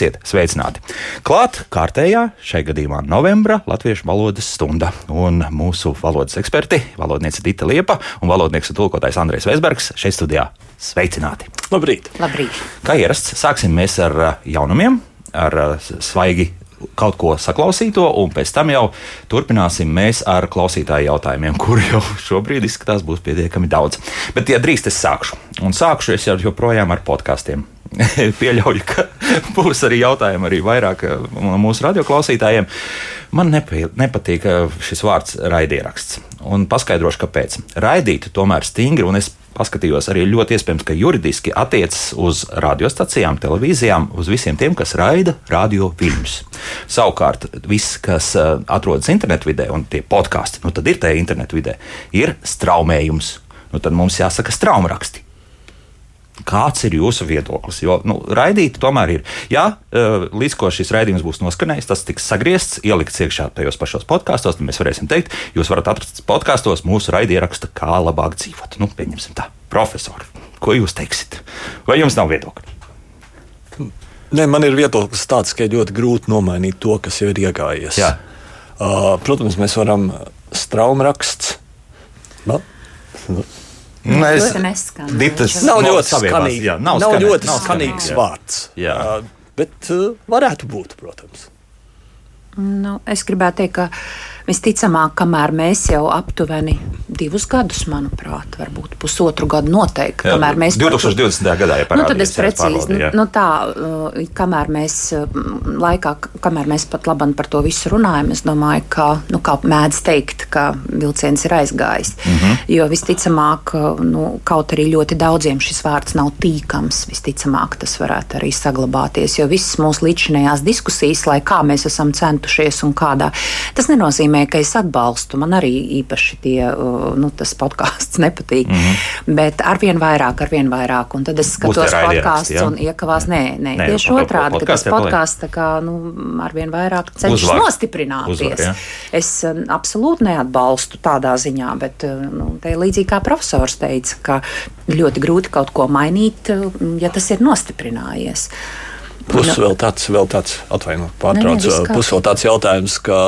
Esiet sveicināti! Klāt kārtējā, šai gadījumā novembra latviešu valodas stunda. Un mūsu valodas eksperti, valodniece Dita Liepa un valodnieks un tulkotājs Andrēs Vesbergs šeit studijā. Sveicināti! Labrīt! Labrīt. Kā ierasts, sāksim mēs ar uh, jaunumiem, ar uh, svaigi kaut ko saklausīto, un pēc tam jau turpināsim mēs ar klausītāju jautājumiem, kuri jau šobrīd izskatās būs pietiekami daudz. Bet, ja drīkst, es sākšu. Un sākšu es jau joprojām ar podkāstiem. Pieļauju, ka būs arī jautājumi arī vairāk no mūsu radioklausītājiem. Man nepie, nepatīk uh, šis vārds raidieraksts. Un paskaidrošu, kāpēc. Raidīt tomēr stingri, un es paskatījos arī ļoti iespējams, ka juridiski attiecas uz radiostacijām, televīzijām, uz visiem tiem, kas raida radio filmus. Savukārt, viss, kas uh, atrodas internetu vidē, un tie podkāsti, nu tad ir tajā internetu vidē, ir straumējums. Nu, tad mums jāsaka straumraksti. Kāds ir jūsu viedoklis? Jo nu, raidīt tomēr ir. Jā, eh, līdz ko šis raidījums būs noskanējis, tas tiks sagriezts, ielikts iekšā tajos pašos podkāstos. Tad mēs varēsim teikt, jūs varat atrast podkāstos mūsu raidierakstu, kā labāk dzīvot. Nu, pieņemsim tā, profesori. Ko jūs teiksiet? Vai jums nav viedokļa? Nē, man ir viedoklis tāds, ka ir ļoti grūti nomainīt to, kas jau ir iegājies. Jā. Uh, protams, mēs varam straumraksts. Nu, nu, Nu, es- Ļoti neskan. Ditas nav ļoti skanīgs. jā, nav, nav nav skanē- ļoti nav skanīgs jā. vārds. Jā. Bet uh, varētu būt, protams. Nu, es gribētu teikt, ka visticamāk, kamēr mēs jau aptuveni divus gadus, manuprāt, varbūt pusotru gadu noteikti, Jā, kamēr mēs par to- 2020. gadā jau Nu, tad es parādījās, precīzi, nu, nu tā, uh, kamēr mēs uh, laikā, kamēr mēs pat labam par to visu runājam, es domāju, ka, nu, kā mēdz teikt, ka vilciens ir aizgājis. Mm. -hmm. Jo visticamāk, uh, nu, kaut arī ļoti daudziem šis vārds nav tīkams, visticamāk tas varētu arī saglabāties, jo visas mūsu līdzinējās diskusijas, lai kā mēs esam centušies un kādā, tas nenozīmē, ka es atbalstu, man arī īpaši tie, uh, nu, tas podkāsts nepatīk, mm -hmm. bet arvien vairāk, arvien vairāk, un tad es skatos podkāstus un iekavās. Nē, nē, Nē, tieši pa- otrādi, ka tas podkāsts nu, arvien vairāk cenšas nostiprināties. Uzvar, es um, absolūti neatbalstu tādā ziņā, bet uh, nu, te līdzīgi kā profesors teica, ka ļoti grūti kaut ko mainīt, uh, ja tas ir nostiprinājies. Plus Nu. vēl tāds, vēl tāds nē, pārtrauc. viss Plus vēl tāds jautājums, ka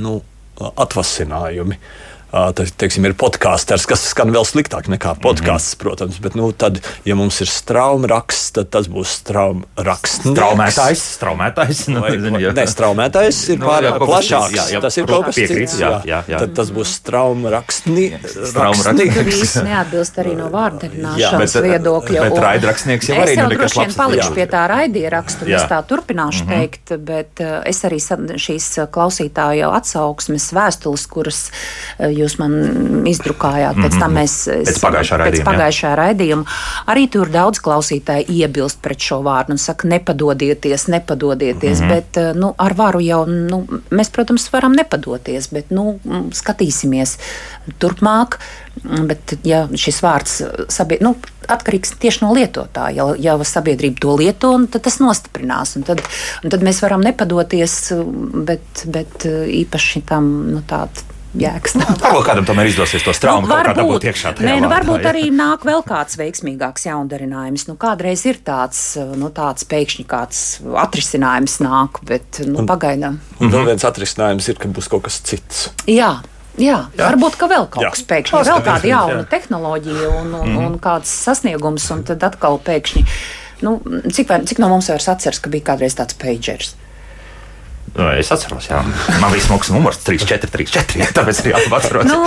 nu, atvasinājumi. Ā, Tas teiksim, ir podkāsters, kas skan vēl sliktāk nekā podkāsts, protams. Bet, nu, tad, ja mums ir straumraksts, tad tas būs straumraksts. Straumētājs, straumētājs. Nu, Vai, vai, jā. nē, straumētājs ir Nu, pārāk jā, plašāks. jā, jā, tas ir kaut kas piekrītu, cits. jā, jā, jā. Tad tas būs straumrakstni. Straumrakstnieks. Tur īsti neatbilst arī no Jā, vārdarināšanas bet- viedokļa. bet un raidrakstnieks jau es arī nu nekas labs. palikšu Jā. pie tā Jā. es tā turpināšu mm -hmm. teikt, bet uh, es arī šīs uh, klausītāju atsauksmes vēstules, kuras jūs man izdrukājāt, pēc tam mēs Mhm. Pēc pagājušā pēc raidījuma, jā. pagājušā raidījuma, arī tur daudz klausītāju iebilst pret šo vārdu un saka, nepadodieties, nepadodieties, mm -hmm. bet uh, nu, ar varu jau, nu, mēs, protams, varam nepadoties, bet nu, mm, skatīsimies turpmāk. Bet, ja šis vārds sabie, nu, atkarīgs tieši no lietotāja, ja, ja sabiedrība to lieto, tad tas nostiprinās. Un tad, un tad mēs varam nepadoties, bet, bet īpaši tam nu, tādu jēgas nav. Varbūt kādam tomēr izdosies to straumu nu, kā dabūt iekšā. tajā Nē, nu, varbūt arī nāk vēl kāds veiksmīgāks jaundarinājums. Nu, kādreiz ir tāds, nu, tāds pēkšņi kāds atrisinājums nāk, bet nu, pagaidām. Un vēl viens atrisinājums ir, ka būs kaut kas cits. Jā. Jā, jā, varbūt ka vēl kaut Jā. kas pēkšņi, vēl kāda jauna jā. tehnoloģija un, un, un kāds sasniegums, un tad atkal pēkšņi, nu, cik, vai, cik no mums vairs atceras, ka bija kādreiz tāds pagers? Nu, Es atceros, jā. Man bija smags numurs 3434. jā, Tāpēc arī atceros. Nu,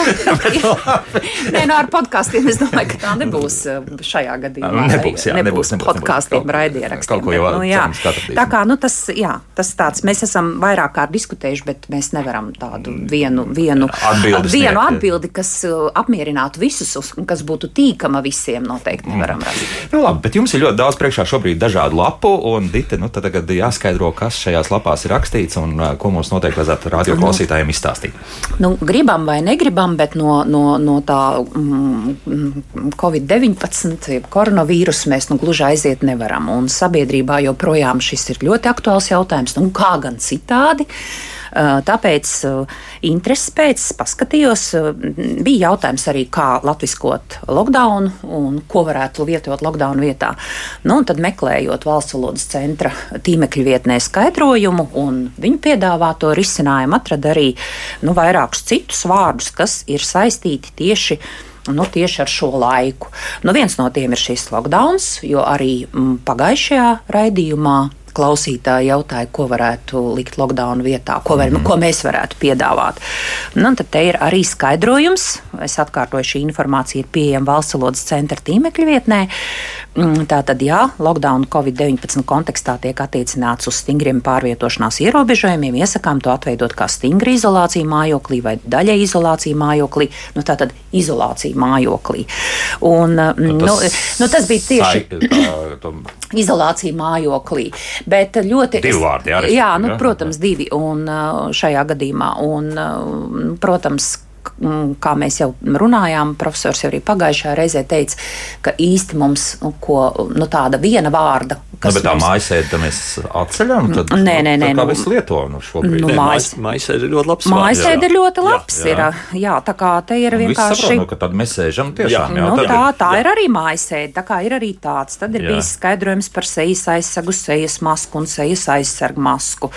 nē, nu, ar podkāstiem es domāju, ka tā nebūs uh, šajā gadījumā. Nebūs, jā, nebūs, nebūs, podkāstiem, nebūs. raidierakstiem. Kaut ko jau nu, jā. Tā kā nu, tas, jā, tas tāds, mēs esam vairāk kārt diskutējuši, bet mēs nevaram tādu vienu, vienu Atbildi sniegt, vienu jā. atbildi, kas uh, apmierinātu visus un kas būtu tīkama visiem, noteikti nevaram rast. Nu, labi, bet jums ir ļoti daudz priekšā šobrīd dažādu lapu, un Dita, nu, tad tagad jāskaidro, kas šajās lapās ir rakstīts un uh, ko mums noteikti vajadzētu radio klausītājiem izstāstīt. Nu, gribam vai negribam, bet no, no, no tā mm, Covid-19, jeb koronavīrusa mēs nu, gluži aiziet nevaram. Un sabiedrībā joprojām šis ir ļoti aktuāls jautājums. Nu, kā gan citādi? Tāpēc intereses pēc paskatījos, bija jautājums arī, kā latviskot lockdown un ko varētu lietot lockdown vietā. Nu, tad meklējot valsts valodas centra tīmekļa vietnē skaidrojumu un viņu piedāvāto risinājumu, atrada arī nu, vairākus citus vārdus, kas ir saistīti tieši nu, tieši ar šo laiku. Nu, viens no tiem ir šis lockdown, jo arī m, mm, pagājušajā raidījumā klausītāji jautāja, ko varētu likt lockdown vietā, ko, var, mm. ko mēs varētu piedāvāt. Nu, tad te ir arī skaidrojums. Es atkārtoju, šī informācija ir pieejama valsts valodas centra tīmekļa vietnē. Mm, tātad, jā, lockdown Covid-19 kontekstā tiek attiecināts uz stingriem pārvietošanās ierobežojumiem. Iesakām to atveidot kā stingru izolāciju mājoklī vai daļai izolāciju mājoklī. Nu, tātad izolācija mājoklī. Un, nu, tas, nu, nu, tas bija tieši tā, izolācija mājoklī. Bet ļoti. Divi vārdi, jā, jā, nu, protams, divi. Un uh, šajā gadījumā, un, uh, protams, kā mēs jau runājām, profesors jau arī pagājušajā reizē teica, ka īsti mums nu, ko, nu, tāda viena vārda. Nu, bet tā mums... mājasēde mēs atceļam, tad nē, nē, nē, kā nu, visu lieto nu šobrīd. Nu, mājas, mājasēde ir ļoti labs. Mājasēde ir ļoti labs. Jā, jā. Ir, jā, tā kā te ir vienkārši. Saprot, nu, ka tad mēs sēžam tiešām. Jā, jā, nu, tā, tā jā. ir arī mājasēde, tā kā ir arī tāds. Tad ir jā. bijis skaidrojums par sejas aizsegu, sejas masku un sejas aizsargu masku.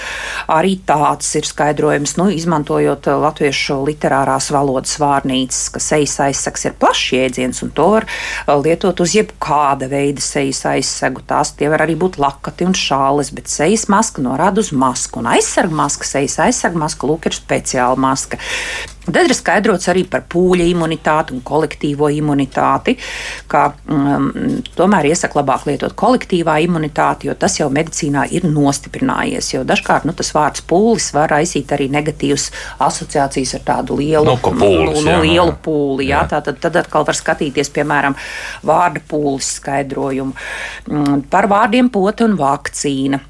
Arī tāds ir skaidrojums, nu, izmantojot latviešu literārās valodas vārnīcas, ka sejas aizsegs ir plašs jēdziens, un to var uh, lietot uz jebkāda veida sejas aizsegu. Tās tie var arī būt lakati un šāles, bet sejas maska norāda uz masku, un aizsarga maska, sejas aizsarga maska, lūk, ir speciāla maska. Tad ir skaidrots arī par pūļa imunitāti un kolektīvo imunitāti, ka um, tomēr iesaka labāk lietot kolektīvā imunitāti, jo tas jau medicīnā ir nostiprinājies. Jo dažkārt nu, tas vārds pūlis var raisīt arī negatīvas asociācijas ar tādu lielu, nu, pūlis, nu, jā, lielu pūli. Jā. Jā. Tā, tad, tad atkal var skatīties, piemēram, vārda pūlis skaidrojumu mm, par vārdiem pote un vakcīna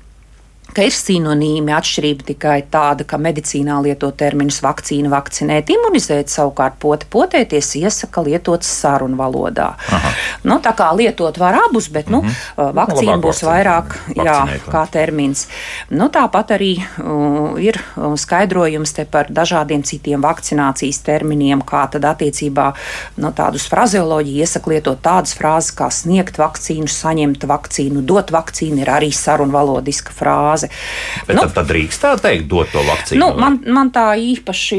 ka ir sinonīmi. Atšķirība tikai tāda, ka medicīnā lieto terminus vakcīna, vakcinēt, imunizēt, savukārt poti, potēties iesaka lietot sarunu valodā. Aha. Nu, tā kā lietot var abus, bet nu, mm -hmm. vakcīna nu, būs vairāk jā, kā termins. Nu, tāpat arī uh, ir skaidrojums par dažādiem citiem vakcinācijas terminiem, kā tad attiecībā no nu, tādus frazeoloģiju iesaka lietot tādas frāzes kā sniegt vakcīnu, saņemt vakcīnu, dot vakcīnu ir arī sarunu valodiska frāze frāze. Bet nu, tad, tad drīkst tā teikt, dot to vakcīnu? Nu, man, man tā īpaši,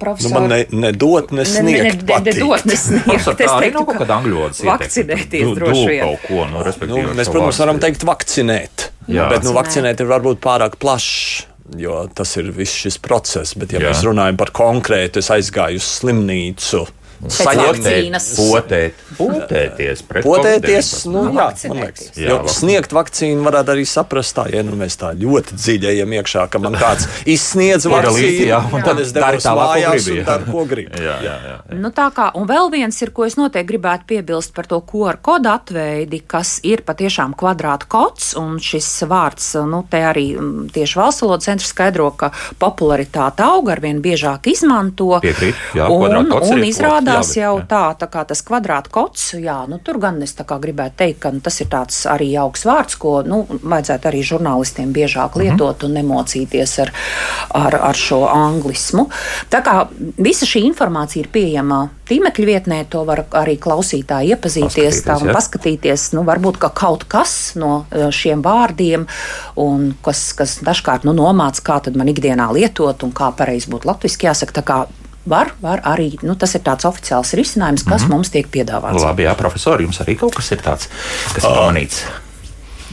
profesor. Nu, man ne, ne dot, ne sniegt. Ne, ne, ne dot, ne sniegt. tā arī nav kaut kāda angļu valodas. Vakcinēties droši vien. Kaut ko, nu, nu, mēs, protams, varam teikt vakcinēt. Jā. Bet nu, vakcinēt ir varbūt pārāk plašs jo tas ir viss šis process. Bet, ja Jā. mēs runājam par konkrētu, es aizgāju uz slimnīcu, saņemt, potēt, potēties, potēties nu, jā, man liekas. Jā, jo sniegt vakcīnu varētu arī saprast tā, ja nu mēs tā ļoti dziļi ejam iekšā, ka man kāds izsniedz vakcīnu, jā, un tad es daru tā mājās un daru, ko gribu. Jā, jā, jā. Nu, tā kā, un vēl viens ir, ko es noteikti gribētu piebilst par to QR kodu atveidi, kas ir patiešām kvadrāta kods, un šis vārds, nu, te arī mm, tieši valsts valodas centrs skaidro, ka popularitāte aug arvien biežāk izmanto. Piekrīt, jā, un, un izrādās, izskatās jau jā. tā, tā kā tas kvadrāta kods. Jā, nu, tur gan es gribētu teikt, ka nu, tas ir tāds arī jauks vārds, ko nu, vajadzētu arī žurnālistiem biežāk mhm. lietot mm -hmm. un nemocīties ar, ar, ar šo anglismu. Tā kā visa šī informācija ir pieejama tīmekļa vietnē, to var arī klausītāji iepazīties tā, un jā. paskatīties. Nu, varbūt ka kaut kas no e, šiem vārdiem, un kas, kas dažkārt nu, nomāca, kā man ikdienā lietot un kā pareizi būtu latviešu jāsaka var, var arī, nu, tas ir tāds oficiāls risinājums, kas mm -hmm. mums tiek piedāvāts. Labi, jā, profesori, jums arī kaut kas ir tāds, kas ir pamanīts. Uh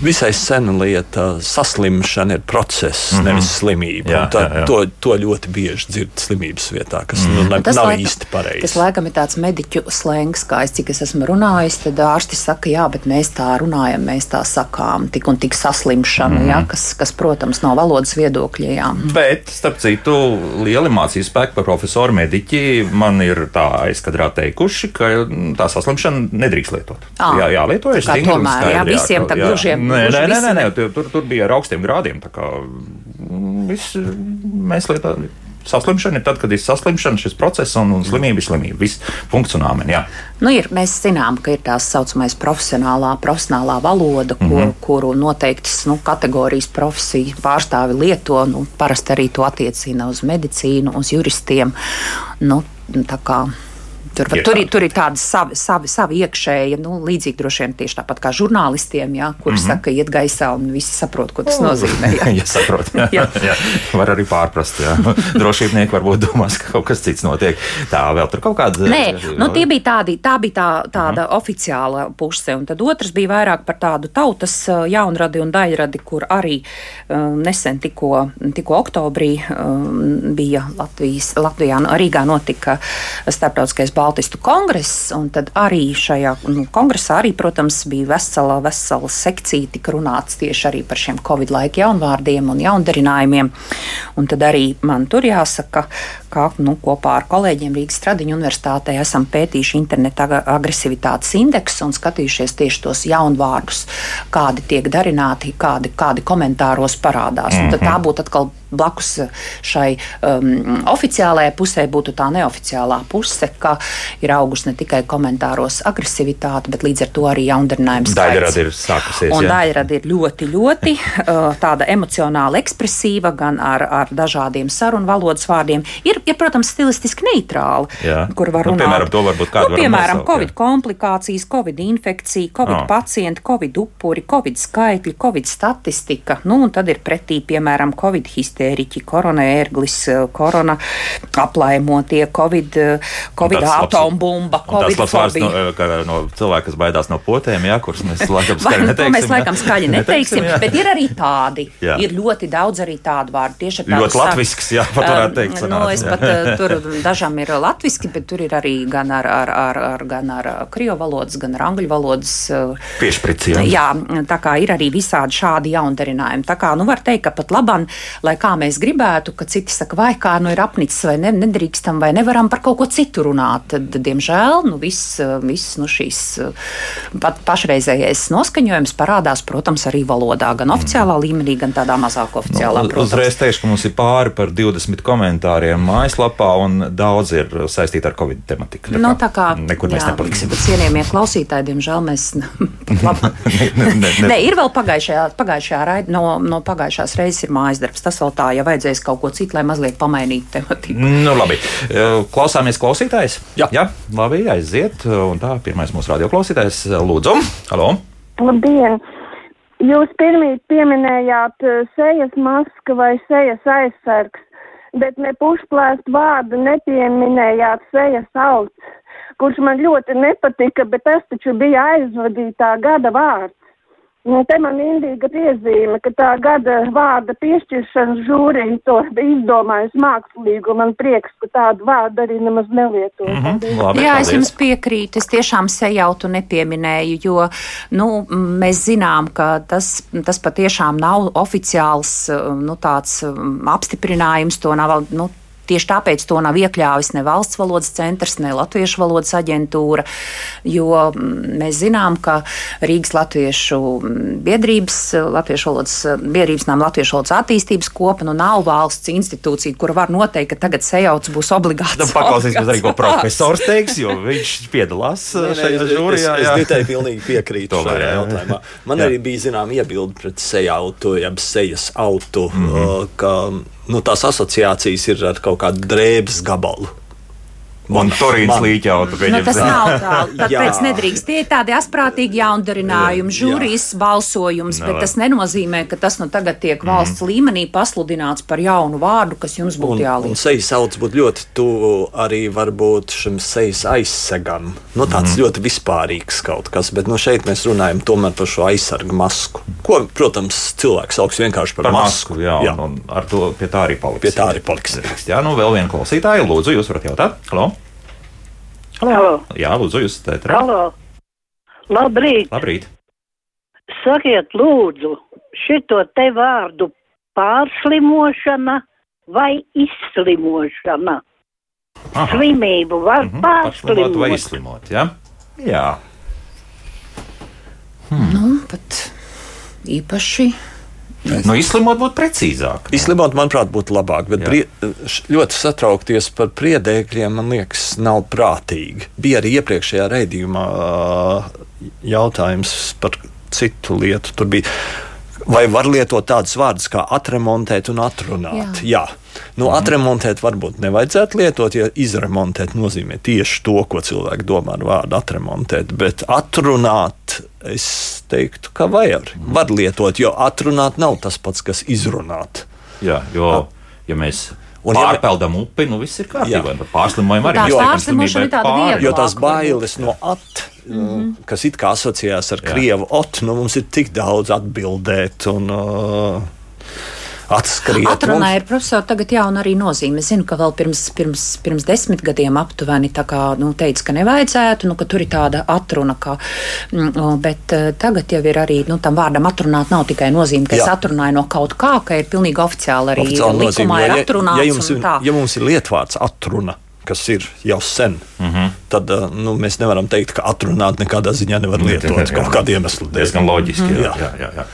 visai sena lieta. Saslimšana ir process, mm -hmm. nevis slimība. Jā, tā, jā, jā. To, to ļoti bieži dzird slimības vietā, kas mm -hmm. nu, ne, tas nav laika, īsti pareizi. Tas laikam ir tāds mediķu slēngs, kā es cik es esmu runājis. Tad ārsti saka, jā, bet mēs tā runājam, mēs tā sakām, tik un tik saslimšana, mm -hmm. jā, kas, kas, protams, no valodas viedokļa. Jā. Bet, starp citu, lieli mācību spēki par profesoru mediķi man ir tā aizkadrā teikuši, ka tā saslimšana nedrīkst lietot. À, jā, jā, lietojas stingri. Tomēr, jā, visiem tā gluži Nē, nē, nē, nē, nē tur, tur bija ar augstiem grādiem. Kā, mm, viss, mēs lietām Saslimšana ir tad, kad ir saslimšana, šis process un, un slimība slimība. Viss punkts un āmen. Jā. Nu, ir, mēs zinām, ka ir tā saucamais profesionālā, profesionālā valoda, kur, mm -hmm. kuru noteiktas nu, kategorijas profesiju pārstāvi lieto. Nu, parasti arī to attiecina uz medicīnu, uz juristiem. Nu, tā kā Tur, ir tur, ir, tur ir tāda savi, savi, savi iekšēji, nu, līdzīgi droši vien tieši tāpat kā žurnālistiem, jā, kuri mm -hmm. saka, iet gaisā un visi saprot, ko tas nozīmē. Jā, ja saprot. Jā. jā. jā. Var arī pārprast. Drošībnieki varbūt domās, ka kaut kas cits notiek. Tā vēl tur kaut kāda. Nē, nu, tie bija tādi, tā bija tā, tāda mm -hmm. oficiāla puse. Un tad otrs bija vairāk par tādu tautas jaunradi un daļradi, kur arī um, nesen tikko, tikko oktobrī um, bija Latvijas, Latvijā, Rīgā notika starptautiskais balsts Baltistu kongress, un tad arī šajā nu, kongresā, arī, protams, bija vesela, vesela sekcija, tika runāts tieši arī par šiem Covid laika jaunvārdiem un jaundarinājumiem. Un tad arī man tur jāsaka, ka nu, kopā ar kolēģiem Rīgas Stradiņu universitātē esam pētījuši interneta agresivitātes indeksu un skatījušies tieši tos jaunvārdus, kādi tiek darināti, kādi, kādi komentāros parādās. Mm -hmm. Tad tā būtu atkal blakus šai um, oficiālajai pusē būtu tā neoficiālā puse, ka ir augusi ne tikai komentāros agresivitāte, bet līdz ar to arī jaundarinājums. Daļrada ir sākusies. Un daļrada ir ļoti, ļoti uh, tāda emocionāli ekspresīva, gan ar, ar dažādiem sarunu valodas vārdiem. Ir, ir protams, stilistiski neitrāla, Jā. kur var nu, runāt. Piemēram, to varbūt kādu nu, piemēram, nosaukt, Covid jā. komplikācijas, Covid infekcija, Covid oh. pacienti, Covid upuri, Covid skaitļi, Covid statistika. Nu, un tad ir pretī, piemēram, Covid histēriķi, korona ērglis, korona aplaimotie, Covid, COVID atombumba, Covid tas labs no, no cilvēka, kas baidās no potēm, jā, kurus mēs laikam skaļi neteiksim. mēs laikam skaļi neteiksim, neteiksim bet ir arī tādi. Jā. Ir ļoti daudz arī tādu vārdu. Tieši ar ļoti latvisks, jā, pat varētu teikt. Sanāc, nu, es jā. pat tur dažām ir latviski, bet tur ir arī gan ar, ar, ar, ar, gan ar krievu valodas, gan ar angļu valodas. Piešpricījumi. Jā, tā kā ir arī visādi šādi jaundarinājumi. Tā kā, nu, var teikt, ka pat laban, lai kā mēs gribētu, ka citi saka, vai kā nu ir apnicis, vai ne, nedrīkstam, vai nevaram par kaut ko citu runāt, tad, diemžēl, nu, viss, viss nu, šīs pat pašreizējais noskaņojums parādās, protams, arī valodā, gan oficiālā līmenī, gan tādā mazāk oficiālā. Nu, uzreiz teikšu, ka mums ir pāri par 20 komentāriem mājaslapā, un daudz ir saistīti ar Covid tematiku. Tā, nu, tā kā nekur jā, mēs nepaliksim. Cienījamie klausītāji, diemžēl mēs. ne, ne, ne. Nē, ir vēl pagājušajā, pagājušajā raid, no, no pagājušās reizes ir mājas darbs. Tas vēl tā, ja vajadzēs kaut ko citu, lai mazliet pamainītu tematiku. Nu, labi. Klausāmies klausītājs? Jā. jā, labi, aiziet. Un tā, pirmais mūsu radioklausītājs, Lūdzu. Halo! Labdien! Jūs pirmīt pieminējāt sejas maska vai sejas aizsargs, bet ne pušplēst vārdu nepieminējāt sejas auts, kurš man ļoti nepatika, bet tas taču bija aizvadītā gada vārds. Nu, te man indīga piezīme, ka tā gada vārda piešķiršanas žūrija to bija izdomājusi mākslīgi, un man prieks, ka tādu vārdu arī nemaz nelieto. Mm -hmm. Labi, Jā, paldies. es jums piekrītu, es tiešām sejautu nepieminēju, jo, nu, mēs zinām, ka tas, tas patiešām nav oficiāls, nu, tāds apstiprinājums, to nav, nu, Tieši tāpēc to nav iekļāvis ne valsts valodas centrs, ne latviešu valodas aģentūra, jo mm, mēs zinām, ka Rīgas latviešu mm, biedrības, latviešu valodas biedrības nām latviešu valodas attīstības kopa, nu nav valsts institūcija, kur var noteikt, ka tagad sejauts būs obligāts. Nu, paklausīsimies arī, ko profesors teiks, jo viņš piedalās ne, ne, šajā žūrijā. Es, es, es tikai pilnīgi piekrītu šajā jautājumā. Man jā. arī bija zinām iebildi pret sejautu, jeb sejas autu, mm -hmm. ka nu, tās asociācijas ir ar kaut kādu drēbes gabalu. Un Torīnas līķauta. Nu, tas nav tā. Tāpēc nedrīkst. Tie ir tādi asprātīgi jaundarinājumi, žūrijas balsojums, Nevar. bet tas nenozīmē, ka tas nu tagad tiek mhm. valsts mm. līmenī pasludināts par jaunu vārdu, kas jums būtu jāliek. Un sejas sauc būtu ļoti tuvu arī varbūt šim sejas aizsegam. Nu, tāds mm. ļoti vispārīgs kaut kas, bet nu, šeit mēs runājam tomēr par šo aizsargu masku. Ko, protams, cilvēks sauc vienkārši par, par masku. masku jā, jā. Un, un ar to pie tā arī paliks. Pie tā arī paliks. Jā, nu vēl viena klausītāja. Lūdzu, jūs varat jautāt? Halo? Halo. Halo. Jā, lūdzu, jūs esat ētrā. Halo. Labrīt. Labrīt. Sakiet, lūdzu, šito te vārdu pārslimošana vai izslimošana? Aha. Slimību var mm -hmm. pārslimot. Vai izslimot, ja? Jā. Hmm. Nu, pat īpaši Nu, izslimot būtu precīzāk. Izslimot, manuprāt, būtu labāk, bet brie, ļoti satraukties par priedēkļiem, man liekas, nav prātīgi. Bija arī iepriekšējā raidījumā jautājums par citu lietu. Tur bija Vai var lietot tādus vārdus kā atremontēt un atrunāt? Jā. Jā. Nu, atremontēt varbūt nevajadzētu lietot, ja izremontēt nozīmē tieši to, ko cilvēki domā ar vārdu atremontēt. Bet atrunāt, es teiktu, ka vajag. Var lietot, jo atrunāt nav tas pats, kas izrunāt. Jā, jo, ja mēs Un, Pārpeldam ja, upi, nu viss ir kārtībā. Pārslimojam arī. Jo, pār, jo tās bailes no at, mm -hmm. kas it kā asociējās ar jā. krievu ot, nu mums ir tik daudz atbildēt. Un, uh, atskriet. Atrunā ir profesori tagad jauna arī nozīme. Es zinu, ka vēl pirms, pirms, pirms desmit gadiem aptuveni tā kā, nu, teica, ka nevajadzētu, nu, ka tur ir tāda atruna, kā, mm, bet uh, tagad jau ir arī, nu, tam vārdam atrunāt nav tikai nozīme, ka Jā. es atrunāju no kaut kā, ka ir pilnīgi oficiāli arī oficiāli likumā nozīme, ir atrunāts. Ja, ja, jums, ir, ja mums ir lietvārds atruna, kas ir jau sen, mm -hmm. tad uh, nu, mēs nevaram teikt, ka atrunāt nekādā ziņā nevar lietot kaut kādu iemeslu dēļ. Diezgan loģiski. Mm -hmm. jā, jā, jā. jā.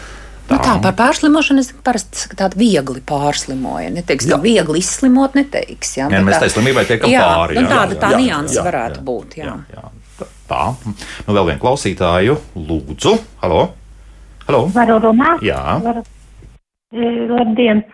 Tā. Nu tā par pārslimošanu es parasti saku tādu viegli pārslimoju. Neteiks, tā viegli izslimot, neteiks. Jā, jā mēs tai slimībai tiekam jā, pāri. Nu jā, tāda tā nianses varētu jā, būt. Jā. Jā, jā. Tā, nu vēl vienu klausītāju, lūdzu. Halo? Halo? Varu runāt? Jā. Varu. E, labdien!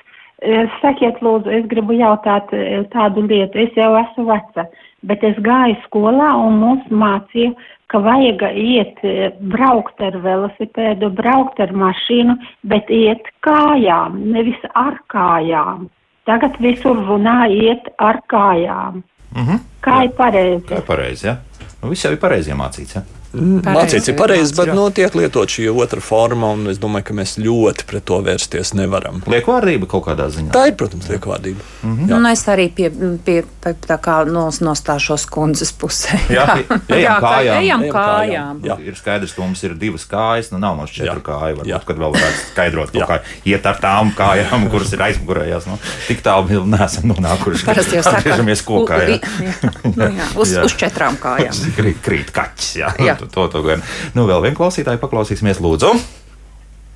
E, sakiet, lūdzu, es gribu jautāt e, tādu lietu. Es jau esmu veca, bet es gāju skolā un mums mācīja, ka vajag iet, e, braukt ar velosipēdu, braukt ar mašīnu, bet iet kājām, nevis ar kājām. Tagad visur runā iet ar kājām. Mm -hmm. Kā ir pareizi? Kā ir pareizi, jā. Ja? Nu, viss jau ir pareizi iemācīts. Ja? Mācīts ir pareizi, bet nu, tiek lietot šī otra forma, un es domāju, ka mēs ļoti pret to vērsties nevaram. Liekvārdība kaut kādā ziņā. Tā ir, protams, liekvārdība. Mm -hmm. Nu, es arī pie, pie, pie tā kā nos, nostāšos kundzes pusē. Jā, ejam kājām. Ejam kājām. Jā. Ir skaidrs, ka mums ir divas kājas, nu nav mums četru kāju. Varbūt, kad vēl varētu skaidrot, kā iet ar tām kājām, kuras ir aizmugurējās. Nu, tik tālu neesam nonākuši. Parasti jau saka, kokā, jā. Jā. Nu, jā, uz, uz četrām kājām. krīt, krīt kaķis, jā. jā to, to gan. Nu, vēl vienu klausītāju paklausīsimies, lūdzu.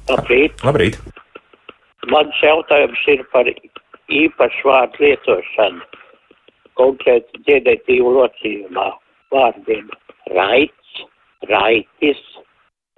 Labrīt. Labrīt. Mans jautājums ir par īpašu vārdu lietošanu, konkrēti ģenētīvu locījumā vārdiem raits, raitis,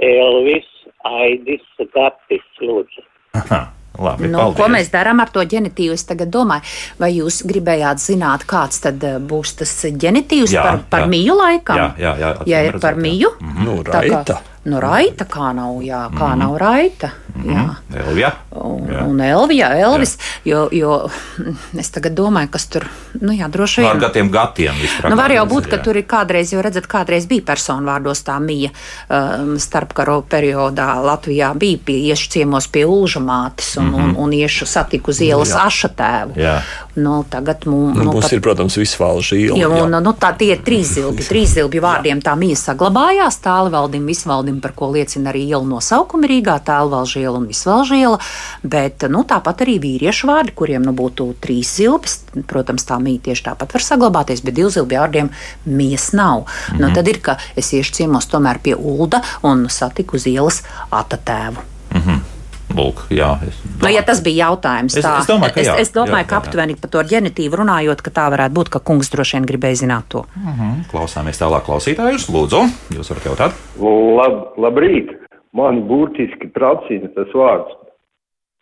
elvis, aidis, gatis, lūdzu. Aha. Labi, nu, paldies. ko mēs darām ar to ģenitīvu? Es tagad domāju, vai jūs gribējāt zināt, kāds tad eh, būs tas ģenitīvs jā, par, par jā. mīju laikam? Jā, jā, jā ja ir par mīju, mm -hmm. nu, raita. Nu, raita kā nav, jā, kā mm. nav raita. Mm. Jā. Elvija. Un, jā. un Elvija, Elvis, jā. jo, jo es tagad domāju, kas tur, nu jā, droši vien. Ar gatiem gatiem. Nu, var jau būt, ka jā. tur ir kādreiz, jo redzat, kādreiz bija personu vārdos tā mija um, starpkaro periodā Latvijā bija pie iešu ciemos pie ulžamātes un, mm -hmm. un, un iešu satiku uz ielas jā. aša tēvu. Jā. Nu, tagad mums, nu, mums pat, ir, protams, visvalža iela. Jo, un, nu, tā tie ir trīs zilbi, trīs zilbi vārdiem tā mija saglabājās, tālvaldim, visvaldim par ko liecina arī ielu nosaukumi Rīgā, Tēlvalža iela un Visvalža iela, bet nu, tāpat arī vīriešu vārdi, kuriem nu, būtu trīs zilbes. Protams, tā mīja tieši tāpat var saglabāties, bet divu zilbu vārdiem mies nav. Mm -hmm. nu, tad ir, ka es iešu ciemos tomēr pie Ulda un satiku uz ielas atatēvu. -hmm. Lūk, jā, es, nu, ja tas bija jautājums, tā, es, es domāju, ka, jā, es, es domāju, jā, ka aptuveni par to ģenitīvu runājot, ka tā varētu būt, ka kungs droši vien gribēja zināt to. Mm -hmm. Klausāmies tālāk klausītājus. Lūdzu, jūs varat jautāt? Lab, labrīt! Man burtiski tracina tas vārds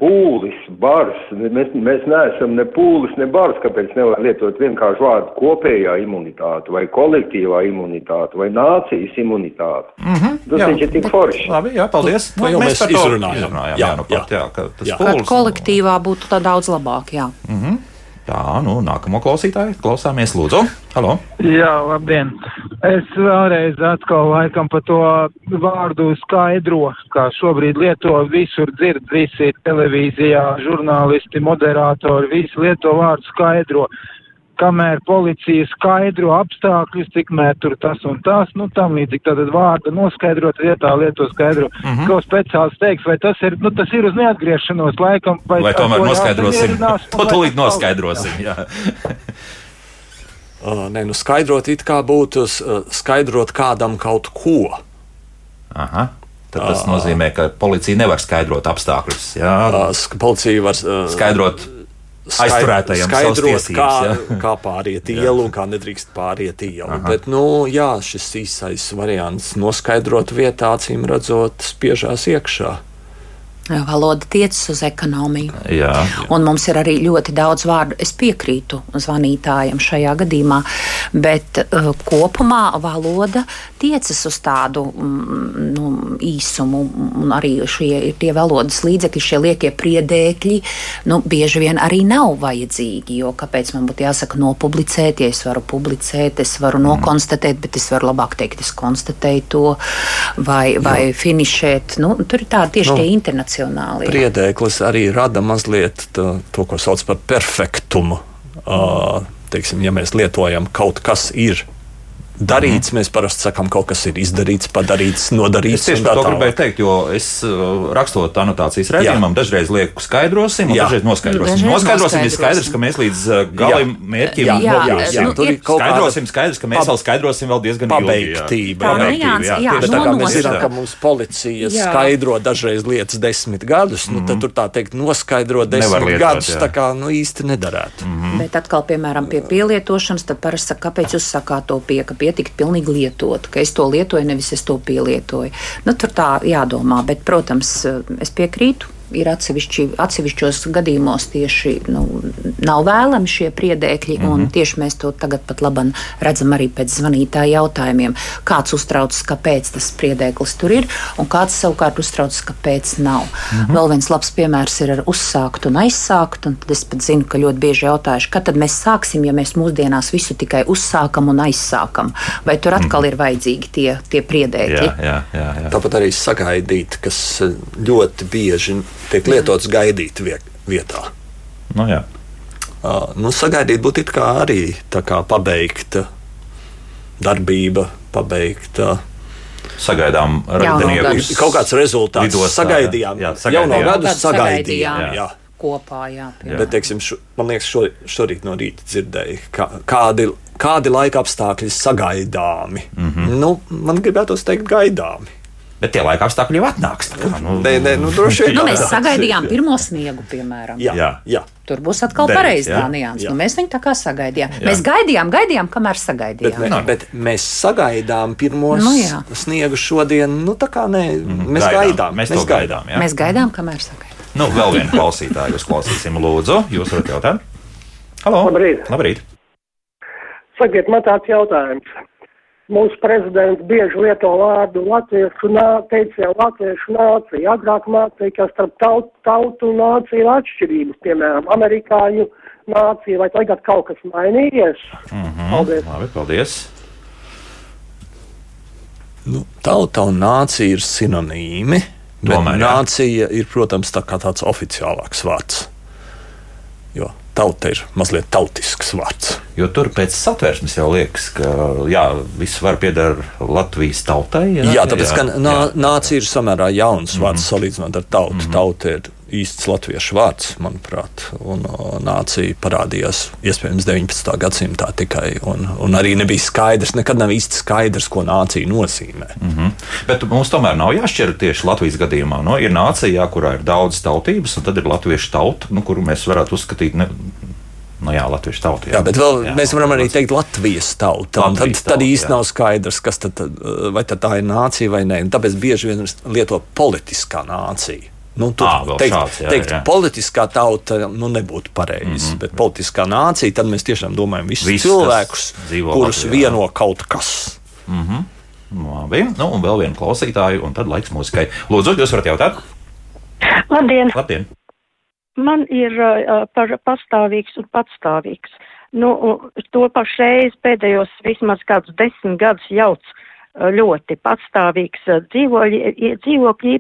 pūlis, bars. Mēs, mēs neesam ne pūlis, ne bars, kāpēc nevar lietot vienkārši vārdu kopējā imunitāte vai kolektīvā imunitāte vai nācijas imunitāte. Mm -hmm, tas jā, viņš ir tik foršs. Labi, jā, paldies. Nu, mēs, mēs par to izrunājām. jā, jā, nu, pat, jā, jā, ka tas jā. Kolektīvā būtu tā daudz labāk, jā. Mm -hmm. Tā, nu, nākamo klausītāju klausāmies, lūdzu. Halo. Jā, labdien. Es vēlreiz atkal laikam par to vārdu skaidro, kā šobrīd lieto visur dzird, visi televīzijā, žurnālisti, moderatori, visi lieto vārdu skaidro kamēr policija skaidro apstākļus, tikmēr tur tas un tas, nu tam līdzīgi tātad vārda noskaidrot vietā lieto skaidro. Mm -hmm. Ko speciāls teiks, vai tas ir, nu tas ir uz neatgriešanos laikam, vai, vai tomēr noskaidrosim? To tūlīt noskaidrosim, jā. uh, nē, nu skaidrot it kā būtu uh, skaidrot kādam kaut ko. Aha. Tad tas nozīmē, ka policija nevar skaidrot apstākļus. Jā, Policija var uh, skaidrot aizturētajiem skaidrot, kā, jā. kā pāriet ielu un kā nedrīkst pāriet ielu. Bet, nu, jā, šis īsais variants noskaidrot vietā, acīm redzot, spiežās iekšā. Valoda tiecas uz ekonomiju. Jā. Un mums ir arī ļoti daudz vārdu. Es piekrītu zvanītājiem šajā gadījumā, bet uh, kopumā valoda tiecas uz tādu mm, nu, īsumu, un arī šie tie valodas līdzekļi, šie liekie priedēkļi, nu, bieži vien arī nav vajadzīgi. Jo kāpēc man būtu jāsaka nopublicēt, ja es varu publicēt, es varu nokonstatēt, bet es varu labāk teikt, es konstatēju to vai, vai finišēt. Nu, tur ir tādi tieši Nu, tie internacionāli. Priedēklis arī rada mazliet to, to ko sauc par perfektumu. Uh, teiksim, ja mēs lietojam kaut kas ir darīts, mēs parasti sakām, kaut kas ir izdarīts, padarīts, nodarīts. Es tieši un tā to tālāk. gribēju teikt, jo es uh, rakstot anotācijas redzējumam, dažreiz lieku skaidrosim, un Jā. dažreiz noskaidrosim. Dažreiz Noskaidrosim, ir skaidrs, ka mēs līdz uh, galim mērķim Jā, Jā, nokļūsim. jā, nu, tur ir Skaidrosim, skaidrs, ka mēs vēl skaidrosim vēl diezgan ilgi, jā. pabeigtība. Tā jā. nianse, jā, tieši Bet tā kā mēs zinām, ka mums policija Jā. skaidro dažreiz lietas desmit gadus, nu, tad tur tā teikt, noskaidrot Mhm. Nevar desmit lietot, gadus, jā. tā kā nu, īsti nedarētu. Mhm. Bet atkal, piemēram, pie pielietošanas, tad parasti saka, kāpēc jūs sakāt to pie, ka pietikt pilnīgi lietot, ka es to lietoju, nevis es to pielietoju. Nu, tur tā jādomā, bet, protams, es piekrītu. Ir atsevišķi, atsevišķos gadījumos tieši nu, nav vēlami šie priedēkļi, mm -hmm. un tieši mēs to tagad pat labi redzam arī pēc zvanītāja jautājumiem. Kāds uztraucas, kāpēc tas priedēklis tur ir, un kāds savukārt uztraucas, kāpēc nav. Mm -hmm. Vēl viens labs piemērs ir ar uzsākt un aizsākt, un tad es pat zinu, ka ļoti bieži jautājuši, kad tad mēs sāksim, ja mēs mūsdienās visu tikai uzsākam un aizsākam. Vai tur atkal ir vajadzīgi tie, tie priedēkļi? Jā, jā, jā, jā. Tāpat arī sagaidīt, kas eh, ļoti bieži tiek lietots gaidīt vie- vietā. Nu, jā. Uh, nu, sagaidīt būtu arī kā pabeigta darbība, pabeigta. Sagaidām gadus. Kaut kāds rezultāts. Lidostā, jā. sagaidījām. Jā, Jau no sagaidījām. gada Gadu sagaidījām. sagaidījām. Jā. Kopā, jā. Jā. Bet, teiksim, šo, man liekas, šo, šorīt no rīta dzirdēju, kā, kādi, kādi laika apstākļi sagaidāmi. Mm. -hmm. nu, man gribētos teikt, gaidāmi. Bet tie laika apstākļi jau atnāks. tā Kā, nu, Nē, nē, nu, droši vien. Nu, mēs sagaidījām pirmo sniegu, piemēram. Jā, Jā. jā. Tur būs atkal pareizi tā nianses. Nu, mēs viņu tā kā sagaidījām. Jā. Mēs gaidījām, gaidījām, kamēr Bet, sagaidījām. mē, bet mēs sagaidām pirmos Nu, jā. sniegu šodien. Nu, tā kā nē, mēs Gaidām. gaidām. Mēs to gaidām. jā. Mēs gaidām, kamēr sagaidām. Nu, vēl vienu klausītāju uzklausīsim, lūdzu. Jūs varat jautāt? Halo! Labrīt. Labrīt. Sakiet, man tāds jautājums. Mūsu prezidents bieži lieto vārdu latviešu nācija, teica latviešu nācija. Agrāk mācīja, ka starp tautu, tautu un nāciju ir atšķirības, piemēram, amerikāņu nācija, vai tagad kaut kas mainījies? Mhm. Paldies. Labi, paldies. Nu, tauta un nācija ir sinonīmi. Bet Tomēr, nācija ir, protams, tā kā tāds oficiālāks vārds. Tauta ir mazliet tautisks vārds. Jo tur pēc satversmes jau liekas, ka jā, viss var pieder Latvijas tautai. Jā, jā tāpēc, ka nā, jā. Nācija ir samērā jauns vārds salīdzinot ar tautu. Mm -hmm. Tauta ir īsts latviešu vārds, manuprāt, un o, nācija parādījās iespējams 19. gadsimtā tikai. Un, un arī nebija skaidrs, nekad nav īsti skaidrs, ko nācija nozīmē. Mm. Mhm. Bet mums tomēr nav jāšķir tieši Latvijas gadījumā. No, ir nācija, jā, kurā ir daudz tautības, un tad ir latviešu tauta, nu, kuru mēs varētu uzskatīt. Ne, Nu jā, latviešu tauta. Jā, bet vēl jā, mēs varam arī teikt Latvijas tauta. Tad, Latvijas tad tauta, īsti jā. nav skaidrs, kas tad, tad, vai tad tā ir nācija vai nē. Un Tāpēc bieži vien lieto politiskā nācija. Nu, tur vēl teikt, šāds, jā, teikt jā. politiskā tauta nu, nebūtu pareizi, mm -hmm. bet politiskā nācija, tad mēs tiešām domājam visus Viss, cilvēkus, dzīvo kurus Latvijā. vieno kaut kas. Labi, nu, un vēl vienu klausītāju, un tad laiks mūzikai. Lūdzu, jūs varat jautāt? Labdien! Labdien! Man ir uh, par pastāvīgs un patstāvīgs. Nu, to pašreiz pēdējos vismaz kādus desmit gadus jauc uh, ļoti patstāvīgs dzīvoļi, i- dzīvokļu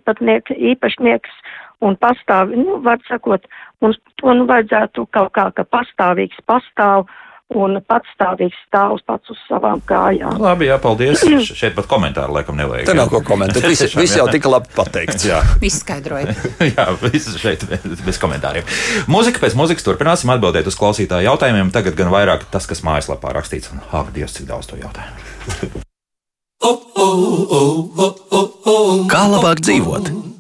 īpašnieks un pastāv, nu, var sakot, un to nu vajadzētu kaut kā, ka pastāvīgs pastāv un patstāvīgs stāv pats uz savām kājām. Labi, jā, paldies. Šeit pat komentāru laikam nevajag. Te nav ko komentēt. Viss Tiešām, vis jā. jau tika labi pateikts. Jā, Izskaidrojiet. jā viss šeit bez, bez komentāriem. Mūzika pēc mūzikas turpināsim atbildēt uz klausītāju jautājumiem. Tagad gan vairāk tas, kas mājaslapā rakstīts. Un, ak, Dievs, cik daudz to jautājumu. Kā labāk dzīvot?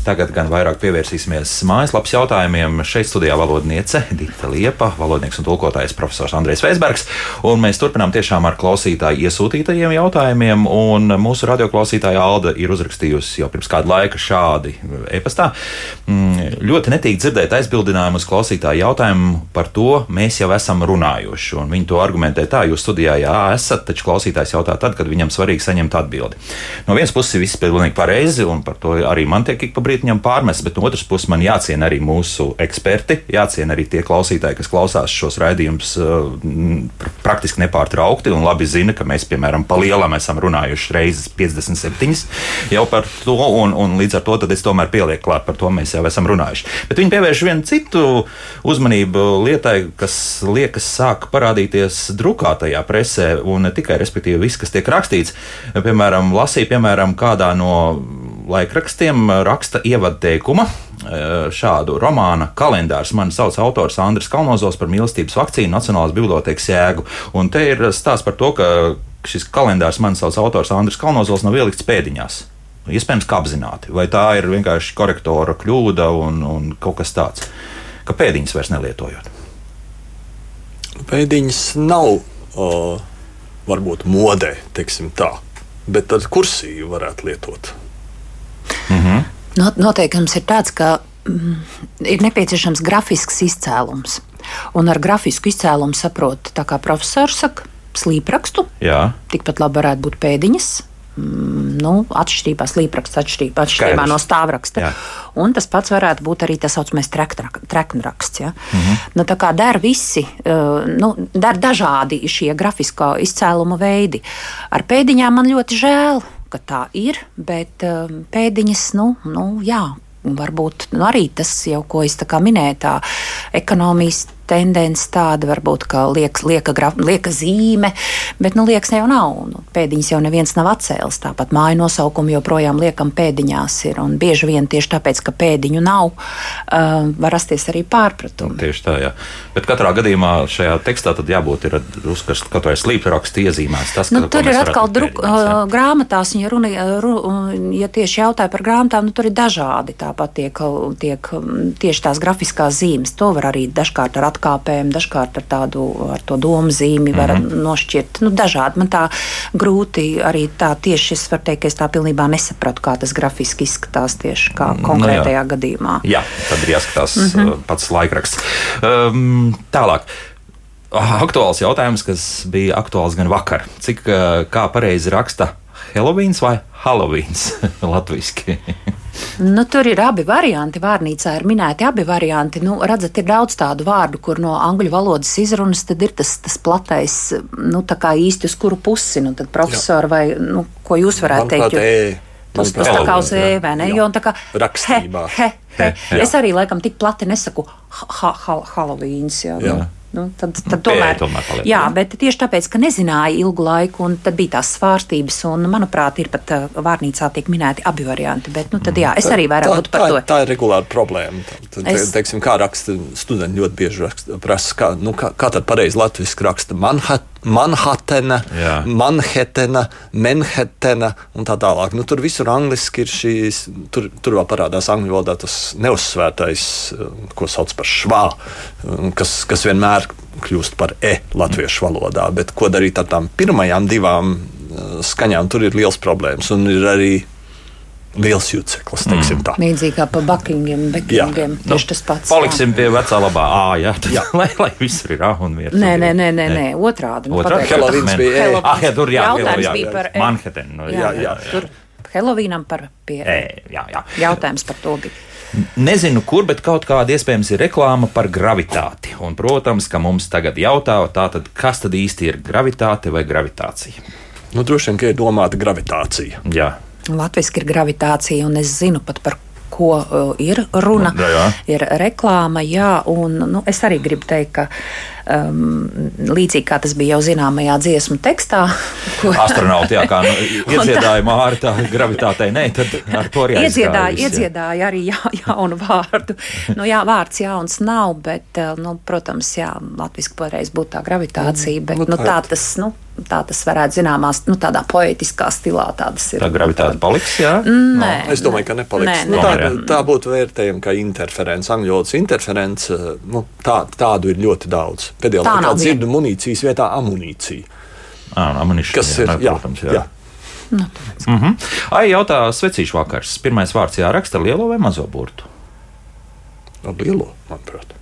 Tagad gan vairāk pievērsīsimies mājaslapas jautājumiem. Šeit studijā valodniece Dita Liepa, valodnieks un tulkotājs profesors Andrēs Veisbergs. Un mēs turpinām tiešām ar klausītāju iesūtītajiem jautājumiem. Un mūsu radioklausītāja Alda ir uzrakstījusi jau pirms kāda laika šādi e-pastā. Mm, ļoti netīk dzirdēt aizbildinājumu uz klausītāju jautājumu par to, mēs jau esam runājuši. Un viņi to argumentē tā, jūs studijā jā, esat, taču klausītājs jautā tad, kad viņam svarīgi saņemt atbildi. No vienas puses viss ir pilnīgi pareizi, un par to arī man tiek ik pa brīdim viņam pārmest, bet no otras puses man jāciena arī mūsu eksperti, jāciena arī tie klausītāji, kas klausās šos raidījumus uh, praktiski nepārtraukti un labi zina, ka mēs, piemēram, pa lielam esam runājuši reizes 57 jau par to, un, un līdz ar to es tomēr pielieku klāt par to mēs jau esam runājuši. Bet viņi pievērš vienu citu uzmanību lietai, kas liekas sāk parādīties drukātajā presē, un ne tikai, respektīvi, viss, kas tiek rakstīts. Piemēram, lasīja, piemēram, kādā no laikrakstiem raksta ievadteikuma. Šādu romānu kalendārs man sauc autors Andris Kalnozos par mīlestības vakcīnu Nacionālās bibliotekas jēgu. Un te ir stāsts par to, ka šis kalendārs man sauc autors Andris Kalnozos nav ielikts pēdiņās. Iespējams, ka apzināti, vai tā ir vienkārši korektora kļūda un, un kaut kas tāds, ka pēdiņas vairs nelietojot. Pēdiņas nav o, varbūt modē, teiksim tā, bet tad kursīju varētu lietot. -hmm. Not, noteikums ir tāds, ka mm, ir nepieciešams grafisks izcēlums. Un ar grafisku izcēlumu saprot, kā profesors saka, slīprakstu. Jā. Tikpat labi varētu būt pēdiņas. Mm, nu, atšķirībā slīpraksts, atšķirībā, atšķirībā no stāvraksta. Jā. Un tas pats varētu būt arī tā saucamais treknraksts. Ja? Mm -hmm. nu, tā kā der visi, uh, nu, der dažādi šie grafiskā izcēluma veidi. Ar pēdiņām man ļoti žēl ka tā ir, bet um, pēdiņas, nu, nu jā, varbūt nu, arī tas jau, ko es minēju, tā ekonomijas tendence tāda, varbūt, ka liek, lieka, graf, lieka zīme, bet nu, liekas jau nav. Nu, pēdiņas jau neviens nav atcēlis. Tāpat māju nosaukumu joprojām liekam pēdiņās. Ir, un bieži vien tieši tāpēc, ka pēdiņu nav, uh, var rasties arī pārpratumi. Tieši tā, jā. Bet katrā gadījumā šajā tekstā tad jābūt uzkast kaut vai slīpraksta iezīmēts. Tas, nu, tur ir atkal druk, uh, grāmatās, ja, runa, ru, ja tieši jautāja par grāmatām, nu, tur ir dažādi. Tāpat tiek, tiek tieši tās grafiskās zīmes. To var arī dažkārt ar atklājumu atkāpēm, dažkārt ar tādu ar domu zīmi var mm -hmm. nošķirt. Nu, dažādi man tā grūti arī tā tieši es varu teikt, ka es tā pilnībā nesapratu, kā tas grafiski izskatās tieši kā mm, konkrētajā nu, jā. gadījumā. Jā, tad ir jāskatās mm -hmm. pats laikraksts. Um, tālāk. Aktuāls jautājums, kas bija aktuāls gan vakar. Cik kā pareizi raksta Helovīns vai Halovīns latviešu? Nu, tur ir abi varianti. Vārnīcā ir minēti abi varianti. Nu, redzat, ir daudz tādu vārdu, kur no angļu valodas izrunas ir tas, tas platais, nu, tā kā īsti uz kuru pusi. Nu, tad profesori vai, nu, ko jūs varētu teikt? Jo, e. Tas, tas tā kā uz e, vai ne? Jo, tā kā rakstībā. He, he, he. Es arī laikam tik plati nesaku ha, ha, Halovīns. Jā, jā. Nu. Nu, tad, tad tomēr, tomēr paliek, jā, bet tieši tāpēc, ka nezināja ilgu laiku, un tad bija tās svārstības, un, manuprāt, ir pat uh, vārnīcā tiek minēti abi varianti. Bet, nu, tad, jā, es arī vairāk būtu par tā, to. Tā ir regulāra problēma. Tad, es... teiksim, kā raksta studenti ļoti bieži raksta, prasa, kā, nu, kā, kā tad pareizi latviski raksta Manhat, Manhatena, jā. Manhetena, Manhetena un tā tālāk. Nu, tur visur angliski ir šīs, tur, tur vēl parādās angļu valodā tas neuzsvērtais, ko sauc par švā, kas, kas vienmēr kļūst par e latviešu valodā. Bet ko darīt ar tām pirmajām divām skaņām, tur ir liels problēmas. Un ir arī liels juceklis. Mm. Līdzīgi kā pa bakingiem, bekingiem. Nu, tieši tas pats. Paliksim jā. pie vecā labā ā, jā, tad, jā. lai, lai visur ir ā un vieta. Nē, nē, nē, nē, nē. otrādi. Nu, otrādi. Helovīns bija ē. Ah, jā, tur jā, Jautājums jā, bija par. Manhattan. No, jā, jā, jā. Tur Helovīnam par pie e. Jā, jā. Jautājums par to bija. Nezinu, kur, bet kaut kāda iespējams ir reklāma par gravitāti. Un, protams, ka mums tagad jautā, tātad, kas tad īsti ir gravitāte vai gravitācija? Nu, droši vien, ka ir domāta gravitācija. Jā. Latvijas ir gravitācija, un es zinu pat par ko uh, ir runa. Jā, jā. Ir reklāma, jā, un nu, es arī gribu teikt, ka um, līdzīgi kā tas bija jau zināmajā dziesmu tekstā. Ko... Astronauti, jā, kā nu, iedziedāja māri tā gravitātei, nē, tad ar to arī iedziedāja, viss, iedziedāja arī jā, jaunu vārdu. nu, jā, vārds jauns nav, bet, uh, nu, protams, jā, latviski pareiz būtu tā gravitācija, bet, nu, tā tas, nu, tā tas varētu zināmās, nu, tādā poetiskā stilā tādas ir. Tā gravitāte paliks, jā? Nē. Es domāju, ka nepaliks. Nē, nu, nē. tā, tā būtu vērtējama kā interference. Angļu valodas interference, nu, tā, tādu ir ļoti daudz. Pēdējā Tā laikā dzirdu munīcijas vietā amunīciju. Ah, ammunition, Kas ir, jā, protams, jā. Nu, Mm -hmm. Ai, jautā svecīšu vakars. Pirmais vārds jāraksta lielo vai mazo burtu? Ar lielo, manuprāt.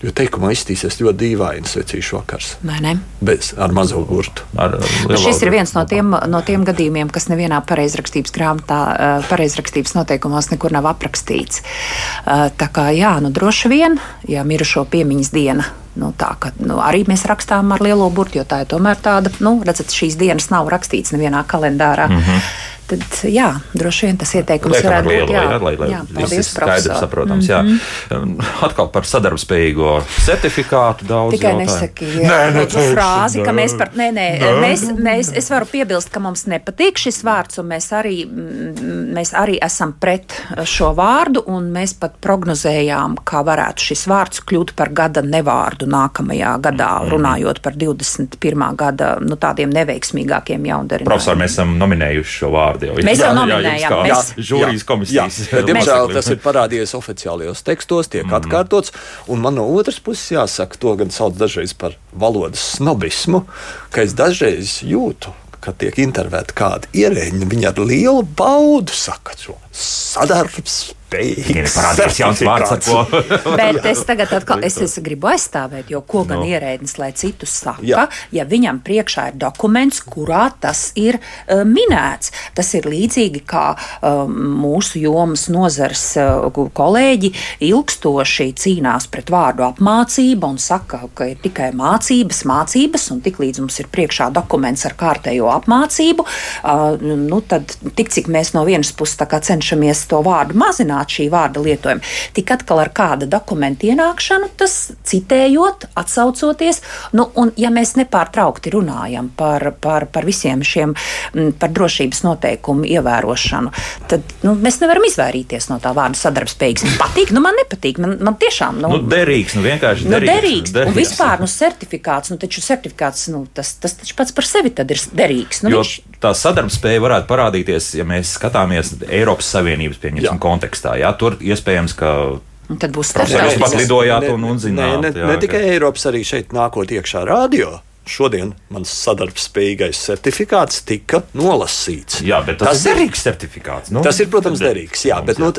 Jo teikumā izstīsies ļoti dīvaini svecīšu vakars. Vai ne? Bez, ar mazo burtu. Ar, Nu, šis ir viens no tiem, no tiem gadījumiem, kas nevienā pareizrakstības grāmatā, eh, pareizrakstības noteikumos nekur nav aprakstīts. Eh, Tā kā jā, nu droši vien, ja mirušo piemiņas diena. Nu, tā, ka, nu, arī mēs rakstām ar lielo burtu, jo tā ir tomēr tāda, nu, redzat, šīs dienas nav rakstīts nevienā kalendārā. Mm -hmm. Tad, jā, droši vien tas ieteikums Liekam ar varētu lielu, būt. Jā, jā, lai, lai jā ir paldies, skaidrs, saprotams. Mm Mhm. -hmm. Atkal par sadarbspējīgo certifikātu daudz Tikai nesaki nē, nē, frāzi, ka mēs par. Nē, nē, mēs, mēs, es varu piebilst, ka mums nepatīk šis vārds, un mēs arī, mm, mēs arī esam pret šo vārdu, un mēs pat prognozējām, kā varētu šis vārds kļūt par gada nevārdu nākamajā gadā, Mhm. runājot par 21. gada nu, tādiem neveiksmīgākiem jaundarinājumiem. Profesor, mēs esam nominējuši šo vārdu jau. Mēs jau Jā, jā, nominējām, kā mēs- Žūrijas komisijas. Jā, diemžēl tas ir parādījies oficiālajos tekstos, tiek mm. atkārtots. Un man no otras puses jāsaka, to gan sauc dažreiz par valodas snobismu, ka es dažreiz jūtu, kad tiek intervētāti kādi ierēģi, viņi ar lielu baudu saka šo sadarbspēju. Tikai neparādījās jauns vārds, ar ko. Bet es tagad atkal, es, es gribu aizstāvēt, jo ko gan no. ierēdnis, lai citus saka, Jā. ja viņam priekšā ir dokuments, kurā tas ir uh, minēts. Tas ir līdzīgi kā uh, mūsu jomas nozars uh, kolēģi ilgstoši cīnās pret vārdu apmācība un saka, ka ir tikai mācības, mācības, un tiklīdz mums ir priekšā dokuments ar kārtējo apmācību, uh, nu, tad tik cik mēs no vienas puses cenšamies to vārdu mazināt, šī vārda lietojumu, tik atkal ar kāda dokumenta ienākšanu, tas citējot, atsaucoties, nu, un ja mēs nepārtraukti runājam par, par, par visiem šiem, mm, par drošības noteikumu ievērošanu, tad nu, mēs nevaram izvairīties no tā vārda sadarbspējīgs. Man patīk, nu man nepatīk, man, man tiešām. Nu, derīgs, nu vienkārši Nu, derīgs. derīgs. derīgs. Un vispār nu, certifikāts, nu, taču certifikāts nu, tas, tas taču pats par sevi tad ir derīgs. Nu, Jo viņš, tā sadarbspēja varētu parādīties, ja mēs skatāmies Eiropas Savienības pieņemsim, kontekstā. Jā, tur iespējams, ka un tad būs Profesors starptautisks. pat lidojāt un, un Ne, zināt. ne, jā, ne ka- tikai Eiropas, arī šeit nākot iekšā radio. Šodien mans sadarbspējīgais certifikāts tika nolasīts. Jā, bet tas, tas ir derīgs certifikāts. Nu, Tas ir, protams, derīgs. Jā, bet nu,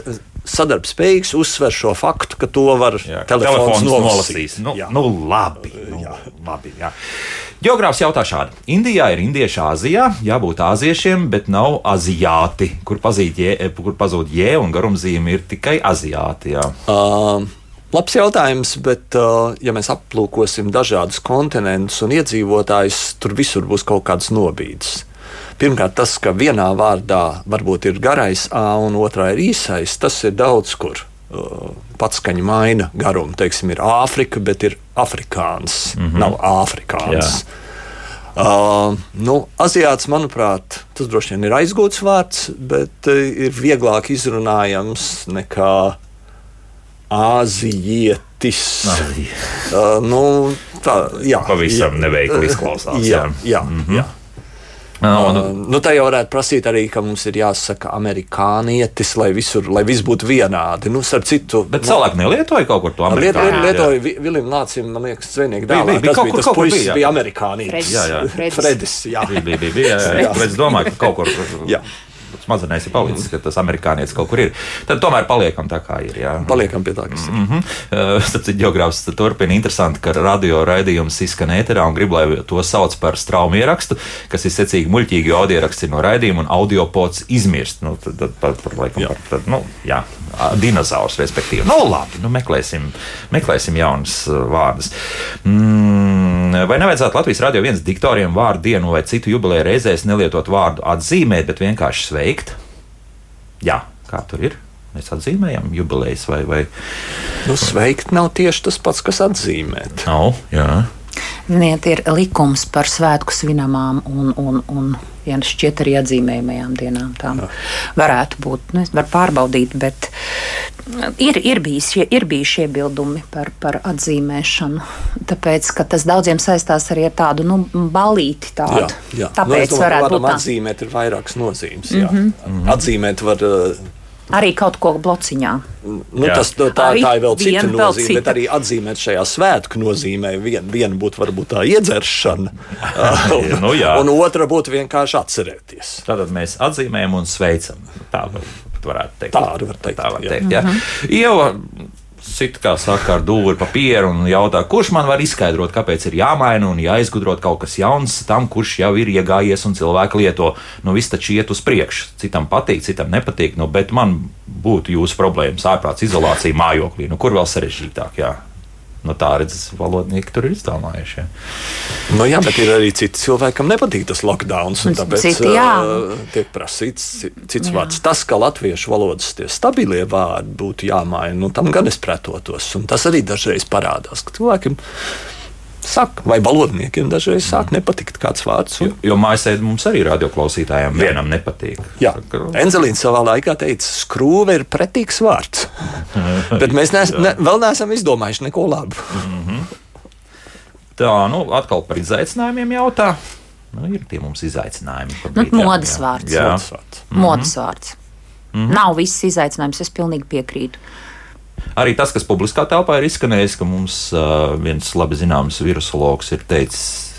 sadarbspējīgs uzsver šo faktu, ka to var Jā, telefons telefons nolasīt. Nu, Jā. nu, labi. Nu, labi jā. Geogrāfs jautā šādi. Indijā ir indieši Āzijā, jābūt āziešiem, bet nav aziāti. Kur, jē, kur pazūd jē un garumzīme ir tikai aziāti. Jā. Uh, labs jautājums, bet, uh, ja mēs aplūkosim dažādus kontinentus un iedzīvotājus, tur visur būs kaut kāds nobīdes. Pirmkārt, tas, ka vienā vārdā varbūt ir garais A un otrā ir īsais, tas ir daudz kur. Uh, Pats skaņa maina garumu. Teiksim, ir Āfrika, bet ir afrikāns. Mm -hmm. Nav afrikāns. Uh, nu, Aziāts, manuprāt, tas droši vien ir aizgūts vārds, bet uh, ir vieglāk izrunājams nekā āzijietis. Uh, nu, tā, jā, Pavisam neveikli izklausās, Jā, jā. jā, mm -hmm. jā. Un, Uh, nu, tā jau varētu prasīt arī, ka mums ir jāsaka amerikānietis, lai visur, lai viss būtu vienādi. Nu, starp citu, bet cilvēki nelietoja kaut kur to Liet, amerikāņu. lietoja Vi- Vilim Lācim, man liekas, zvejnieku Bija, dēlā. bija, bija Tas kaut bija tas puisis, bija, jā. bija amerikānietis. Fredis. Jā, jā. Fredis. Jā. Bija, bija, bija, bija, jā, jā. Bet es domāju, ka kaut kur Jā. Smadzenēs ir palicis, ka tas amerikānietis kaut kur ir. Tad tomēr paliekam tā, kā ir. Jā. Paliekam pie tā, kas ir. Mm -hmm. Tad geogrāfs turpina interesanti, ka radio raidījums izskan ēterā un grib, lai to sauc par straumu ierakstu, kas ir secīgi muļķīgi, audio ieraksts ir no raidījuma un audio pods izmirst. Nu, tad, tad, par, par, laikam, par, tad, nu, jā, dinozaurs, respektīvi. Nu, labi, nu, meklēsim, meklēsim jaunas uh, vārdus. Mm, vai nevajadzētu Latvijas radio viens diktoriem vārdu dienu vai citu jubileju reizēs nelietot vārdu atzīmēt, bet vienkārši sveikt? Jā, kā tur ir? Mēs atzīmējam jubilejas vai, vai Nu, sveikt nav tieši tas pats, kas atzīmēt. nav. Jā. Ziniet, ir likums par svētku svinamām un, un, un ja šķiet arī atzīmējumajām dienām. Tām varētu būt, nu, var pārbaudīt, bet ir, ir, bijis, ir bijuši iebildumi par, par atzīmēšanu. Tāpēc, ka tas daudziem saistās arī ar tādu nu, balīti. Tādu. Jā, jā. Tāpēc nu, domāju, varētu būt tā. atzīmēt ir vairākas nozīmes. Mm -hmm. Atzīmēt var. Uh, Arī kaut ko blociņā. Nu, tas, tā, tā, Arī tā ir vēl cita viena vēl nozīme, bet cita. arī atzīmēt šajā svētku nozīmē. Viena vien būtu varbūt tā iedzeršana, Nu, jā. un otra būtu vienkārši atcerēties. Tātad mēs atzīmējam un sveicam. Tā var- varētu teikt. Tā var teikt, Tā var jā. teikt jā. Ieva sit, kā saka, ar dūri papīru un jautā, kurš man var izskaidrot, kāpēc ir jāmaina un jāizgudrot kaut kas jauns tam, kurš jau ir iegājies un cilvēki lieto. Nu, viss taču iet uz priekšu. Citam patīk, citam nepatīk, nu, bet man būtu jūsu problēmas ārprāts izolācija mājokļī. Nu, kur vēl sarežģītāk? Jā. Nu, tā redzes, valodnieki tur ir izdomājuši. Jā. Nu, jā, bet ir arī citi cilvēki, kam nepatīk tas lockdown. Tāpēc Citi, jā. uh, tiek prasīts ci- cits vārds. Tas, ka latviešu valodas tie stabilie vārdi būtu jāmaina, nu, tam gan es pretotos. Un tas arī dažreiz parādās, ka cilvēkiem saka, vai valodniekiem dažreiz sāk nepatikt kāds vārds. Un, Jo mājasēde mums arī radioklausītājiem vienam nepatīk. Jā, Enzelīns savā laikā teica, skrūve ir pretīgs vārds. Bet mēs nees, ne, vēl neesam izdomājuši neko labu. Tā, nu, atkal par izaicinājumiem jautā. Nu, ir tie mums izaicinājumi. Nu, pabrīd, jā, modes jā. vārds. Jā. Modes vārds. Modes vārds. Nav viss izaicinājums, es pilnīgi piekrītu. Arī tas, kas publiskā telpā ir izskanējis, ka mums uh, viens labi zināms virusologs ir teicis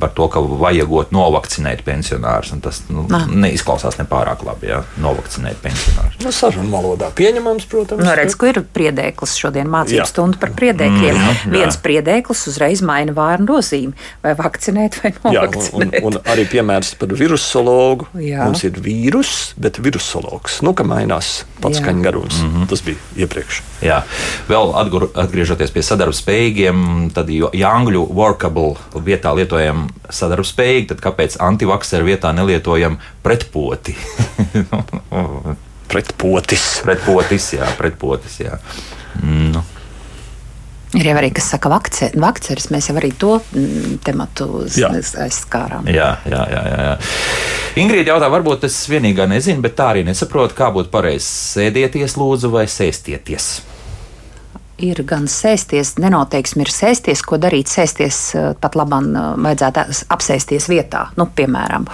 par to, ka vajagot novakcinēt pensionārus. un Tas nu, Nā. neizklausās nepārāk labi, ja novakcinēt pensionārus. Nu, sarunu valodā pieņemams, protams. Nu, redz, ko ir priedēklis šodien mācību Jā. stunda par priedēkļiem. Mm, jā. Viens priedēklis uzreiz maina vārnu nozīmi. Vai vakcinēt, vai Jā, un, un, novakcinēt. un arī piemērs par virusologu. Jā. Mums ir vīrus, bet virusologs. Nu, ka mainās pats Jā. skaņa garums. Mm -hmm. Tas bija iepriekš. Jā. Vēl atgur, atgriežoties pie sadarbspējīgiem, tad jo- ja angļu workable vietā lietojam sadarbspējīgi, tad kāpēc antivakseru vietā nelietojam pretpoti? Pretpotis. pretpotis, jā, pretpotis, jā. Mm, Nu. Ir jau arī, kas saka, vakce, vakceris. Mēs jau arī to mm, tematu aizskārām. Jā, jā, jā. jā, jā. Ingrīda jautā, varbūt es vienīgā nezinu, bet tā arī nesaprotu, kā būtu pareizi sēdieties, lūdzu, vai sēstieties. Ir gan sēsties, nenoteiksim, ir sēsties, ko darīt. Sēsties eh, pat labam, vajadzētu as- apsēsties vietā, nu, piemēram.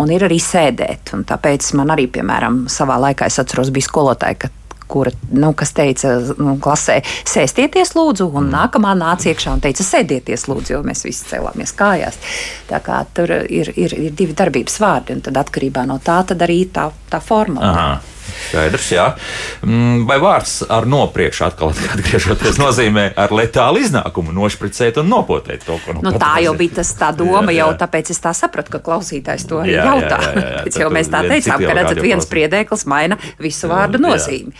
Un ir arī sēdēt. Un tāpēc man arī, piemēram, savā laikā es atceros, bija skolotāja, kura, nu, kas teica, nu, klasē, sēstieties, lūdzu, un nākamā nāca iekšā un teica, sēdieties, lūdzu, jo mēs visi cēlāmies kājās. Tā kā tur ir, ir, ir divi darbības vārdi, un tad atkarībā no tā tad arī tā, tā formula. Aha. Skaidrs, jā. Mm, Vai vārds ar nopriekšu atkal atgriežoties nozīmē ar letālu iznākumu nošpricēt un nopotēt to, ko Nu, pat tā jau bija tas tā doma, Jā, jā, jau jā. tāpēc es tā sapratu, ka klausītājs to arī Jā, jā, jautā. jā, jā, jā. Pēc Tad jau mēs tā teicām, ka redzat, viens priedēklis maina visu vārdu Jā. nozīmi.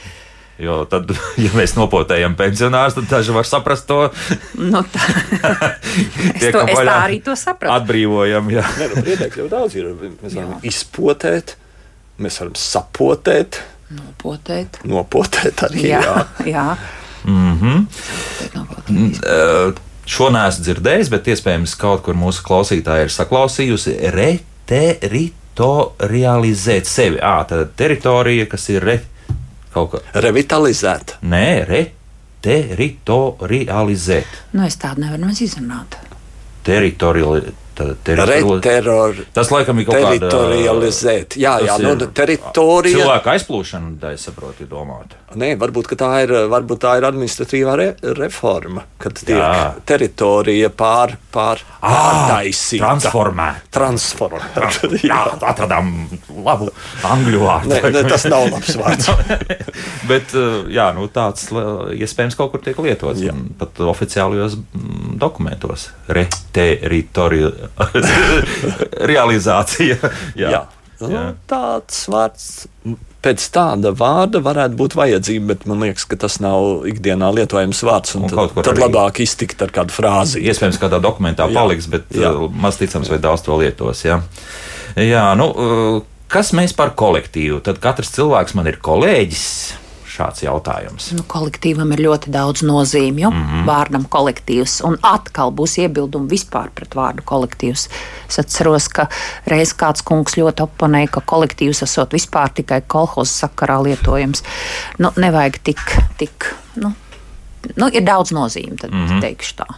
Jo tad, ja mēs nopotējam pensionārus, tad daži var saprast to. Nu, tā, es, Tiekam to, es tā arī to sapratu. Atbrīvojam, jā. Nē, nu, priedēkļi jau daudz ir. Mēs varam izpotēt, mēs varam sapotēt, Nopotēt. nopotēt arī. Jā, Jā. jā. Mhm. Nopotēt. Mm, eh, Šo neesmu dzirdējis, bet iespējams kaut kur mūsu klausītāji ir saklausījusi reteritorializēt sevi. À, tā teritorija, kas ir re, kaut kā. Revitalizēt. Nē, reteritorializēt. Nu, es tādu nevaru izrunāt. Teritoriali, tā, teritoriali, Reteror, tas laikam ir kaut kāda. teritorializēt. Jā, jā, nu, ir teritorija. Cilvēku aizplūšana, tā es saprotu, ir domāta. Nē, varbūt tā ir, varbūt tā ir administratīvā re, reforma, kad tiek Jā. teritorija pār, pār, pārtaisīta. Transformēt. Transformēta. Jā, atradām labu angļu vārdu. Nē, nē, tas nav labs vārds. Bet uh, jā, nu, tāds iespējams kaut kur tiek lietots. Jā. Pat oficiālajos mm, dokumentos. Reteritorija. Realizācija. Jā. Jā. Nu, tāds vārds pēc tāda vārda varētu būt vajadzība, bet man liekas, ka tas nav ikdienā lietojams vārds. Un Tad, kaut kur tad arī- labāk iztikt ar kādu frāzi. Iespējams, kādā dokumentā Jā. paliks, bet Jā. uh, maz ticams, vai daudz to lietos. Jā, jā nu, uh, kas mēs par kolektīvu? Tad katrs cilvēks man ir kolēģis. Šāds jautājums. Nu, kolektīvam ir ļoti daudz nozīmju. Mm. -hmm. Vārdam kolektīvs. Un atkal būs iebildumi vispār pret vārdu kolektīvs. Es atceros, ka reiz kāds kungs ļoti oponēja, ka kolektīvs esot vispār tikai kolhoza sakarā lietojams. Nu, nevajag tik, tik nu, nu, ir daudz nozīmi, tad mm. -hmm. teikšu tā.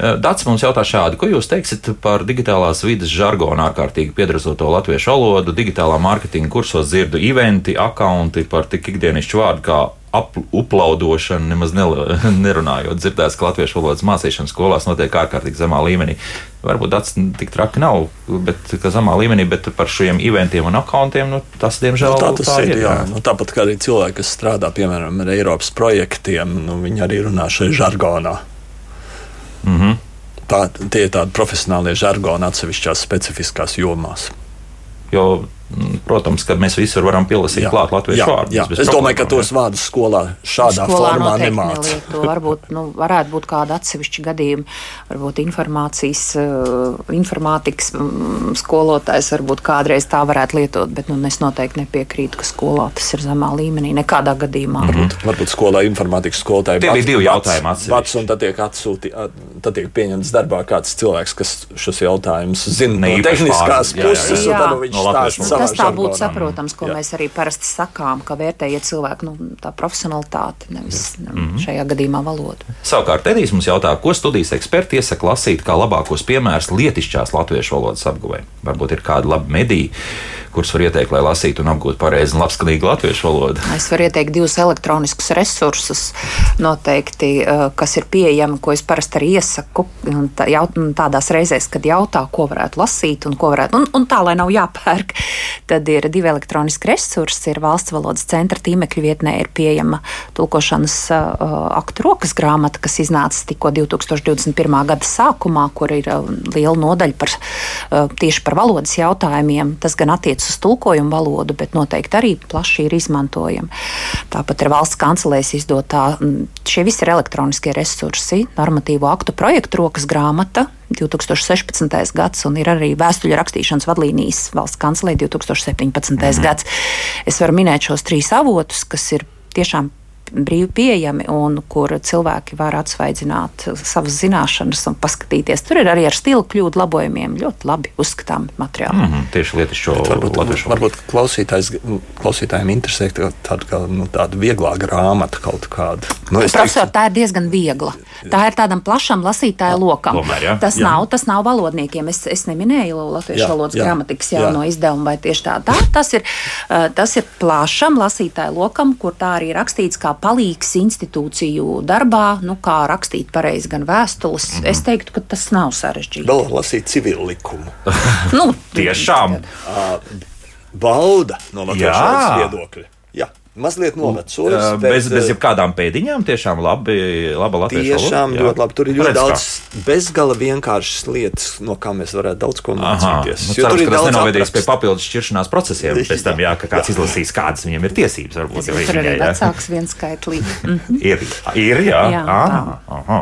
Eh, Dats mums jautā šādi, ko jūs teiksiet par digitālās vidas žargonu ārkārtīgi piedrazoto latviešu valodu, digitālā mārketinga kursos dzirdu eventi, akaunti par tik ikdienišķu vārdu kā ap- uplaudošana, nemaz nerunājot. Dzirdēts, ka latviešu valodas mācīšana skolās notiek ārkārtīgi zemā līmenī. Varbūt tas tik traki nav, bet ka zemā līmenī, bet par šiem eventiem un akauntiem, nu, tas, diemžēl, Nu, tā tas ir. Jā. Nu, tāpat kā arī cilvēki, kas strādā piemēram ar Eiropas projektiem, nu, viņi arī runā šajā žargonā. Mm -hmm. Tā, tie ir tādi profesionālie žargoni atsevišķās specifiskās jomās. Jo, protams, ka mēs visur varam pielasīt klāt latviešu vārdus. Es domāju, problēmām, ka tos vārdus skolā šādā Skolā formā nelieto. Varbūt nu, varētu būt kāda atsevišķa gadījuma, varbūt informācijas, uh, informātikas mm, skolotājs varbūt kādreiz tā varētu lietot, bet nu, es noteikti nepiekrītu, ka skolā tas ir zemā līmenī nekādā gadījumā. Mm -hmm. Varbūt, varbūt skolā informātikas skolotāji Tie bija divi jautājumi atsevišķi. atsevišķi. Un tad tiek atsūtīts, tad tiek pieņemts darbā kāds cilvēks, kas šos jautājumus zina no tehniskās pār- jā, jā, jā. puses, un tad nu, viņš stāsta Tas tā būtu saprotams, ko Jā. mēs arī parasti sakām, ka vērtējiet cilvēku nu, tā profesionalitāti, nevis mm -hmm. šajā gadījumā valodu. Savukārt Edijs mums jautā, ko studijas eksperti iesaka lasīt kā labākos piemērus lietišķās latviešu valodas apguvē. Varbūt ir kādi labi mediji, kurus var ieteikt, lai lasītu un apgūtu pareizi un labskanīgu latviešu valodu. Es varu ieteikt divus elektroniskus resursus, noteikti, eh, kas ir pieejami, ko es parasti arī iesaku. Tādās reizēs, kad jautā, ko varētu lasīt, un, ko varētu, un, un tā, lai nav jāpērk, tad ir divi elektroniski resursi. Ir valsts valodas centra tīmekļa vietnē, ir pieejama tulkošanas uh, aktu rokas grāmata, kas iznāca tikko 2021. gada sākumā, kur ir uh, liela nodaļa par, uh, tieši par valodas jautājumiem. Tas gan attiecas uz tulkojumu valodu, bet noteikti arī plaši ir izmantojami. Tāpat ir valsts kancelēs izdotā, šie visi ir elektroniskie resursi, normatīvo aktu projektu rokas grāmata. 2016. gads, un ir arī vēstuļu rakstīšanas vadlīnijas valsts kancelē 2017. Mm. gads. Es varu minēt šos trīs avotus, kas ir tiešām brīvi pieejami un kur cilvēki var atsvaidzināt savas zināšanas un paskatīties. Tur ir arī ar stila kļūdu labojumiem ļoti labi uzskatāmi materiāli. Mm -hmm, tieši lietišķo Varbūt, latviešu varbūt klausītājs, klausītājiem interesē ka tāda, kā, nu, tāda vieglā grāmata kaut kāda. Nu, es Profesor, tā ir diezgan viegla. Tā ir tādam plašam lasītāju lokam. tomēr, jā. Tas, Jā. nav, tas nav valodniekiem. Es, es neminēju latviešu Jā, valodas jā, gramatikas jā. jauno izdevumu, vai tieši tā. tā tas, ir, uh, tas ir plašam lasītāju lokam, kur tā arī rakstīts kā palīgs institūciju darbā, nu, kā rakstīt pareizi gan vēstules. Mm -hmm. Es teiktu, ka tas nav sarežģīti. Vēl lasīt civilu likumu. nu, Tiešām. Bauda no latviešu viedokļa. Jā, mazliet novecojis. Uh, bez, bez jebkādām pēdiņām, tiešām labi, laba latviešu Tiešām valoda. ļoti labi. Tur ir ļoti daudz bezgala vienkāršas lietas, no kā mēs varētu daudz ko Aha, mācīties. nu, Jo cerams, tur ir daudz nenovedīs pie papildus šķiršanās procesiem. Pēc tam, jā, ka kāds izlasīs, kādas viņam ir tiesības. Varbūt, ja Tur arī viņai, jā. vecāks viens skaitlīgi. Mhm. Ir, ir jā. Jā, ah, aha.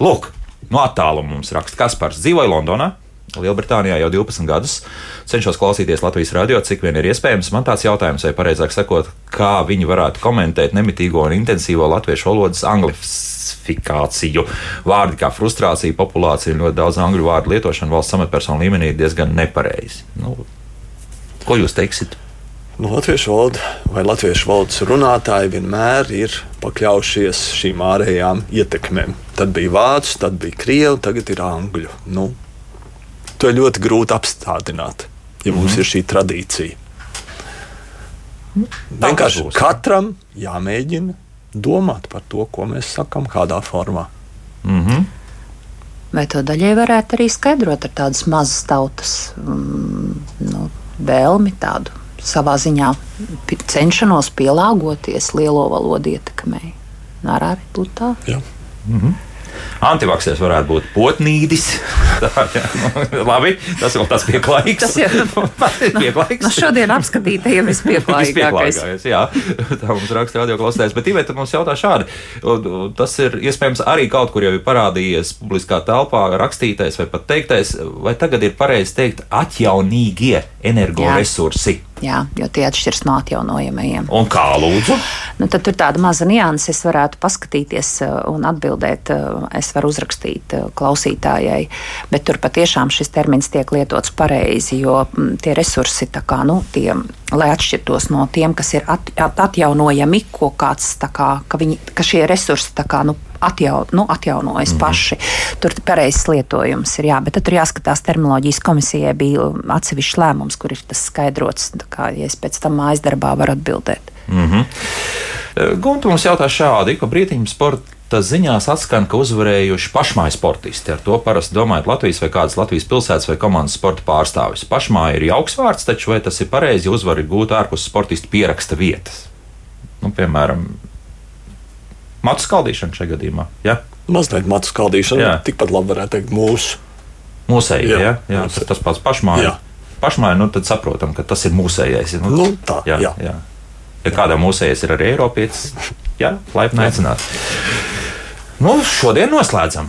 Lūk, no attāluma mums raksta Kaspars. Dzīvoja Londonā. Lielbritānijā jau 12 gadus cenšos klausīties Latvijas radio, cik vien ir iespējams. Man tāds jautājums, vai pareizāk sakot, kā viņi varētu komentēt nemitīgo un intensīvo latviešu valodas anglifikāciju. Vārdi kā frustrācija, populācija un ļoti daudz angļu vārdu lietošana valsts amatpersonu līmenī ir diezgan nepareizi. Nu, ko jūs teiksiet? Nu, latviešu valoda vai latviešu valodas runātāji vienmēr ir pakļaujušies šīm ārējām ietekmēm. Tad bija vācu, tad bija krievu, tagad ir angļu. Nu, to ir ļoti grūti apstādināt, ja mums ir šī tradīcija. Vienkārši būs. katram jāmēģina domāt par to, ko mēs sakām, kādā formā. Mm -hmm. Vai to daļai varētu arī skaidrot ar tādas mazas tautas mm, nu, vēlmi, tādu savā ziņā cenšanos pielāgoties lielo valodu ietekmei? Arī būtu tā. Jā. Mm -hmm. Antivaksers varētu būt potnīdis. Tā, jā, nu, labi, tas vēl tas pieklājīgs. Tas jau ir pieklājīgs. No šodien apskatītajiem vispieklājīgākais. Vispieklājīgākais, jā, tā mums raksta radio klausītājs. Bet Iveta mums jautā šādi. Tas ir iespējams arī kaut kur jau ir parādījies publiskā telpā, rakstītais vai pat teiktais. Vai tagad ir pareizi teikt atjaunīgie energoresursi? Jā, jo tie atšķiras no atjaunojamajiem. Un kā lūdzu? Nu, tad tur tāda maza nianses, es varētu paskatīties uh, un atbildēt. uh, Es varu uzrakstīt uh, klausītājai, bet tur patiešām šis termins tiek lietots pareizi, jo mm, tie resursi, kā, nu, tie, lai atšķirtos no tiem, kas ir at, at, atjaunojami, ko kāds, tā kā, ka, viņi, ka šie resursi tā kā, nu, atjau, nu, atjaunojas mm -hmm. paši. Tur pareizs lietojums ir jā, bet tad tur jāskatās terminoloģijas komisijai bija atsevišķs lēmums, kur ir tas skaidrots, kā ja es pēc tam mājas darbā varu atbildēt. Mm -hmm. Gunte mums jautā šādi, ka brīvības sporta ziņās atskan, ka uzvarējuši pašmāju sportisti. Ar to parasti domājot Latvijas vai kādas Latvijas pilsētas vai komandas sporta pārstāvis. Pašmāja ir jauks vārds, taču vai tas ir pareizi, ja uzvar ir gūta ārpus sportistu pieraksta vietas? Nu, piemēram, matu skaldīšana šajā gadījumā. Ja? Mazliet matu skaldīšana, Jā. tikpat labi varētu teikt mūsu. Mūsēji, Jā, ja? jā, mūsēji. tas, pats pašmāja. Jā. Pašmāja, nu tad saprotam, ka tas ir mūsējais. Nu, Nu, tā, jā, jā. jā. Ja kādam mūsējais ir arī Eiropietis, jā, laipni aicināts. Nu, šodien noslēdzam.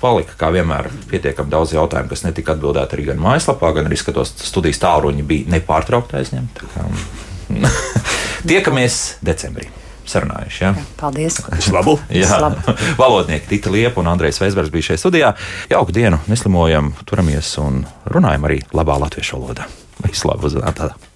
Palika, kā vienmēr, pietiekami daudz jautājumu, kas netika atbildēti arī gan mājaslapā, gan arī skatos, studijas tālruņi bija nepārtraukti aizņemti. Kā- Tiekamies decembrī. Sarunājuši. Ja? Paldies! Vislabāk! Jā, Labi. valodnieki Tita Liepa un Andrejs Veisbergs bija šajā studijā. Jauku dienu, neslimojam, turamies un runājam arī labā latviešu valodā. Vislabāk!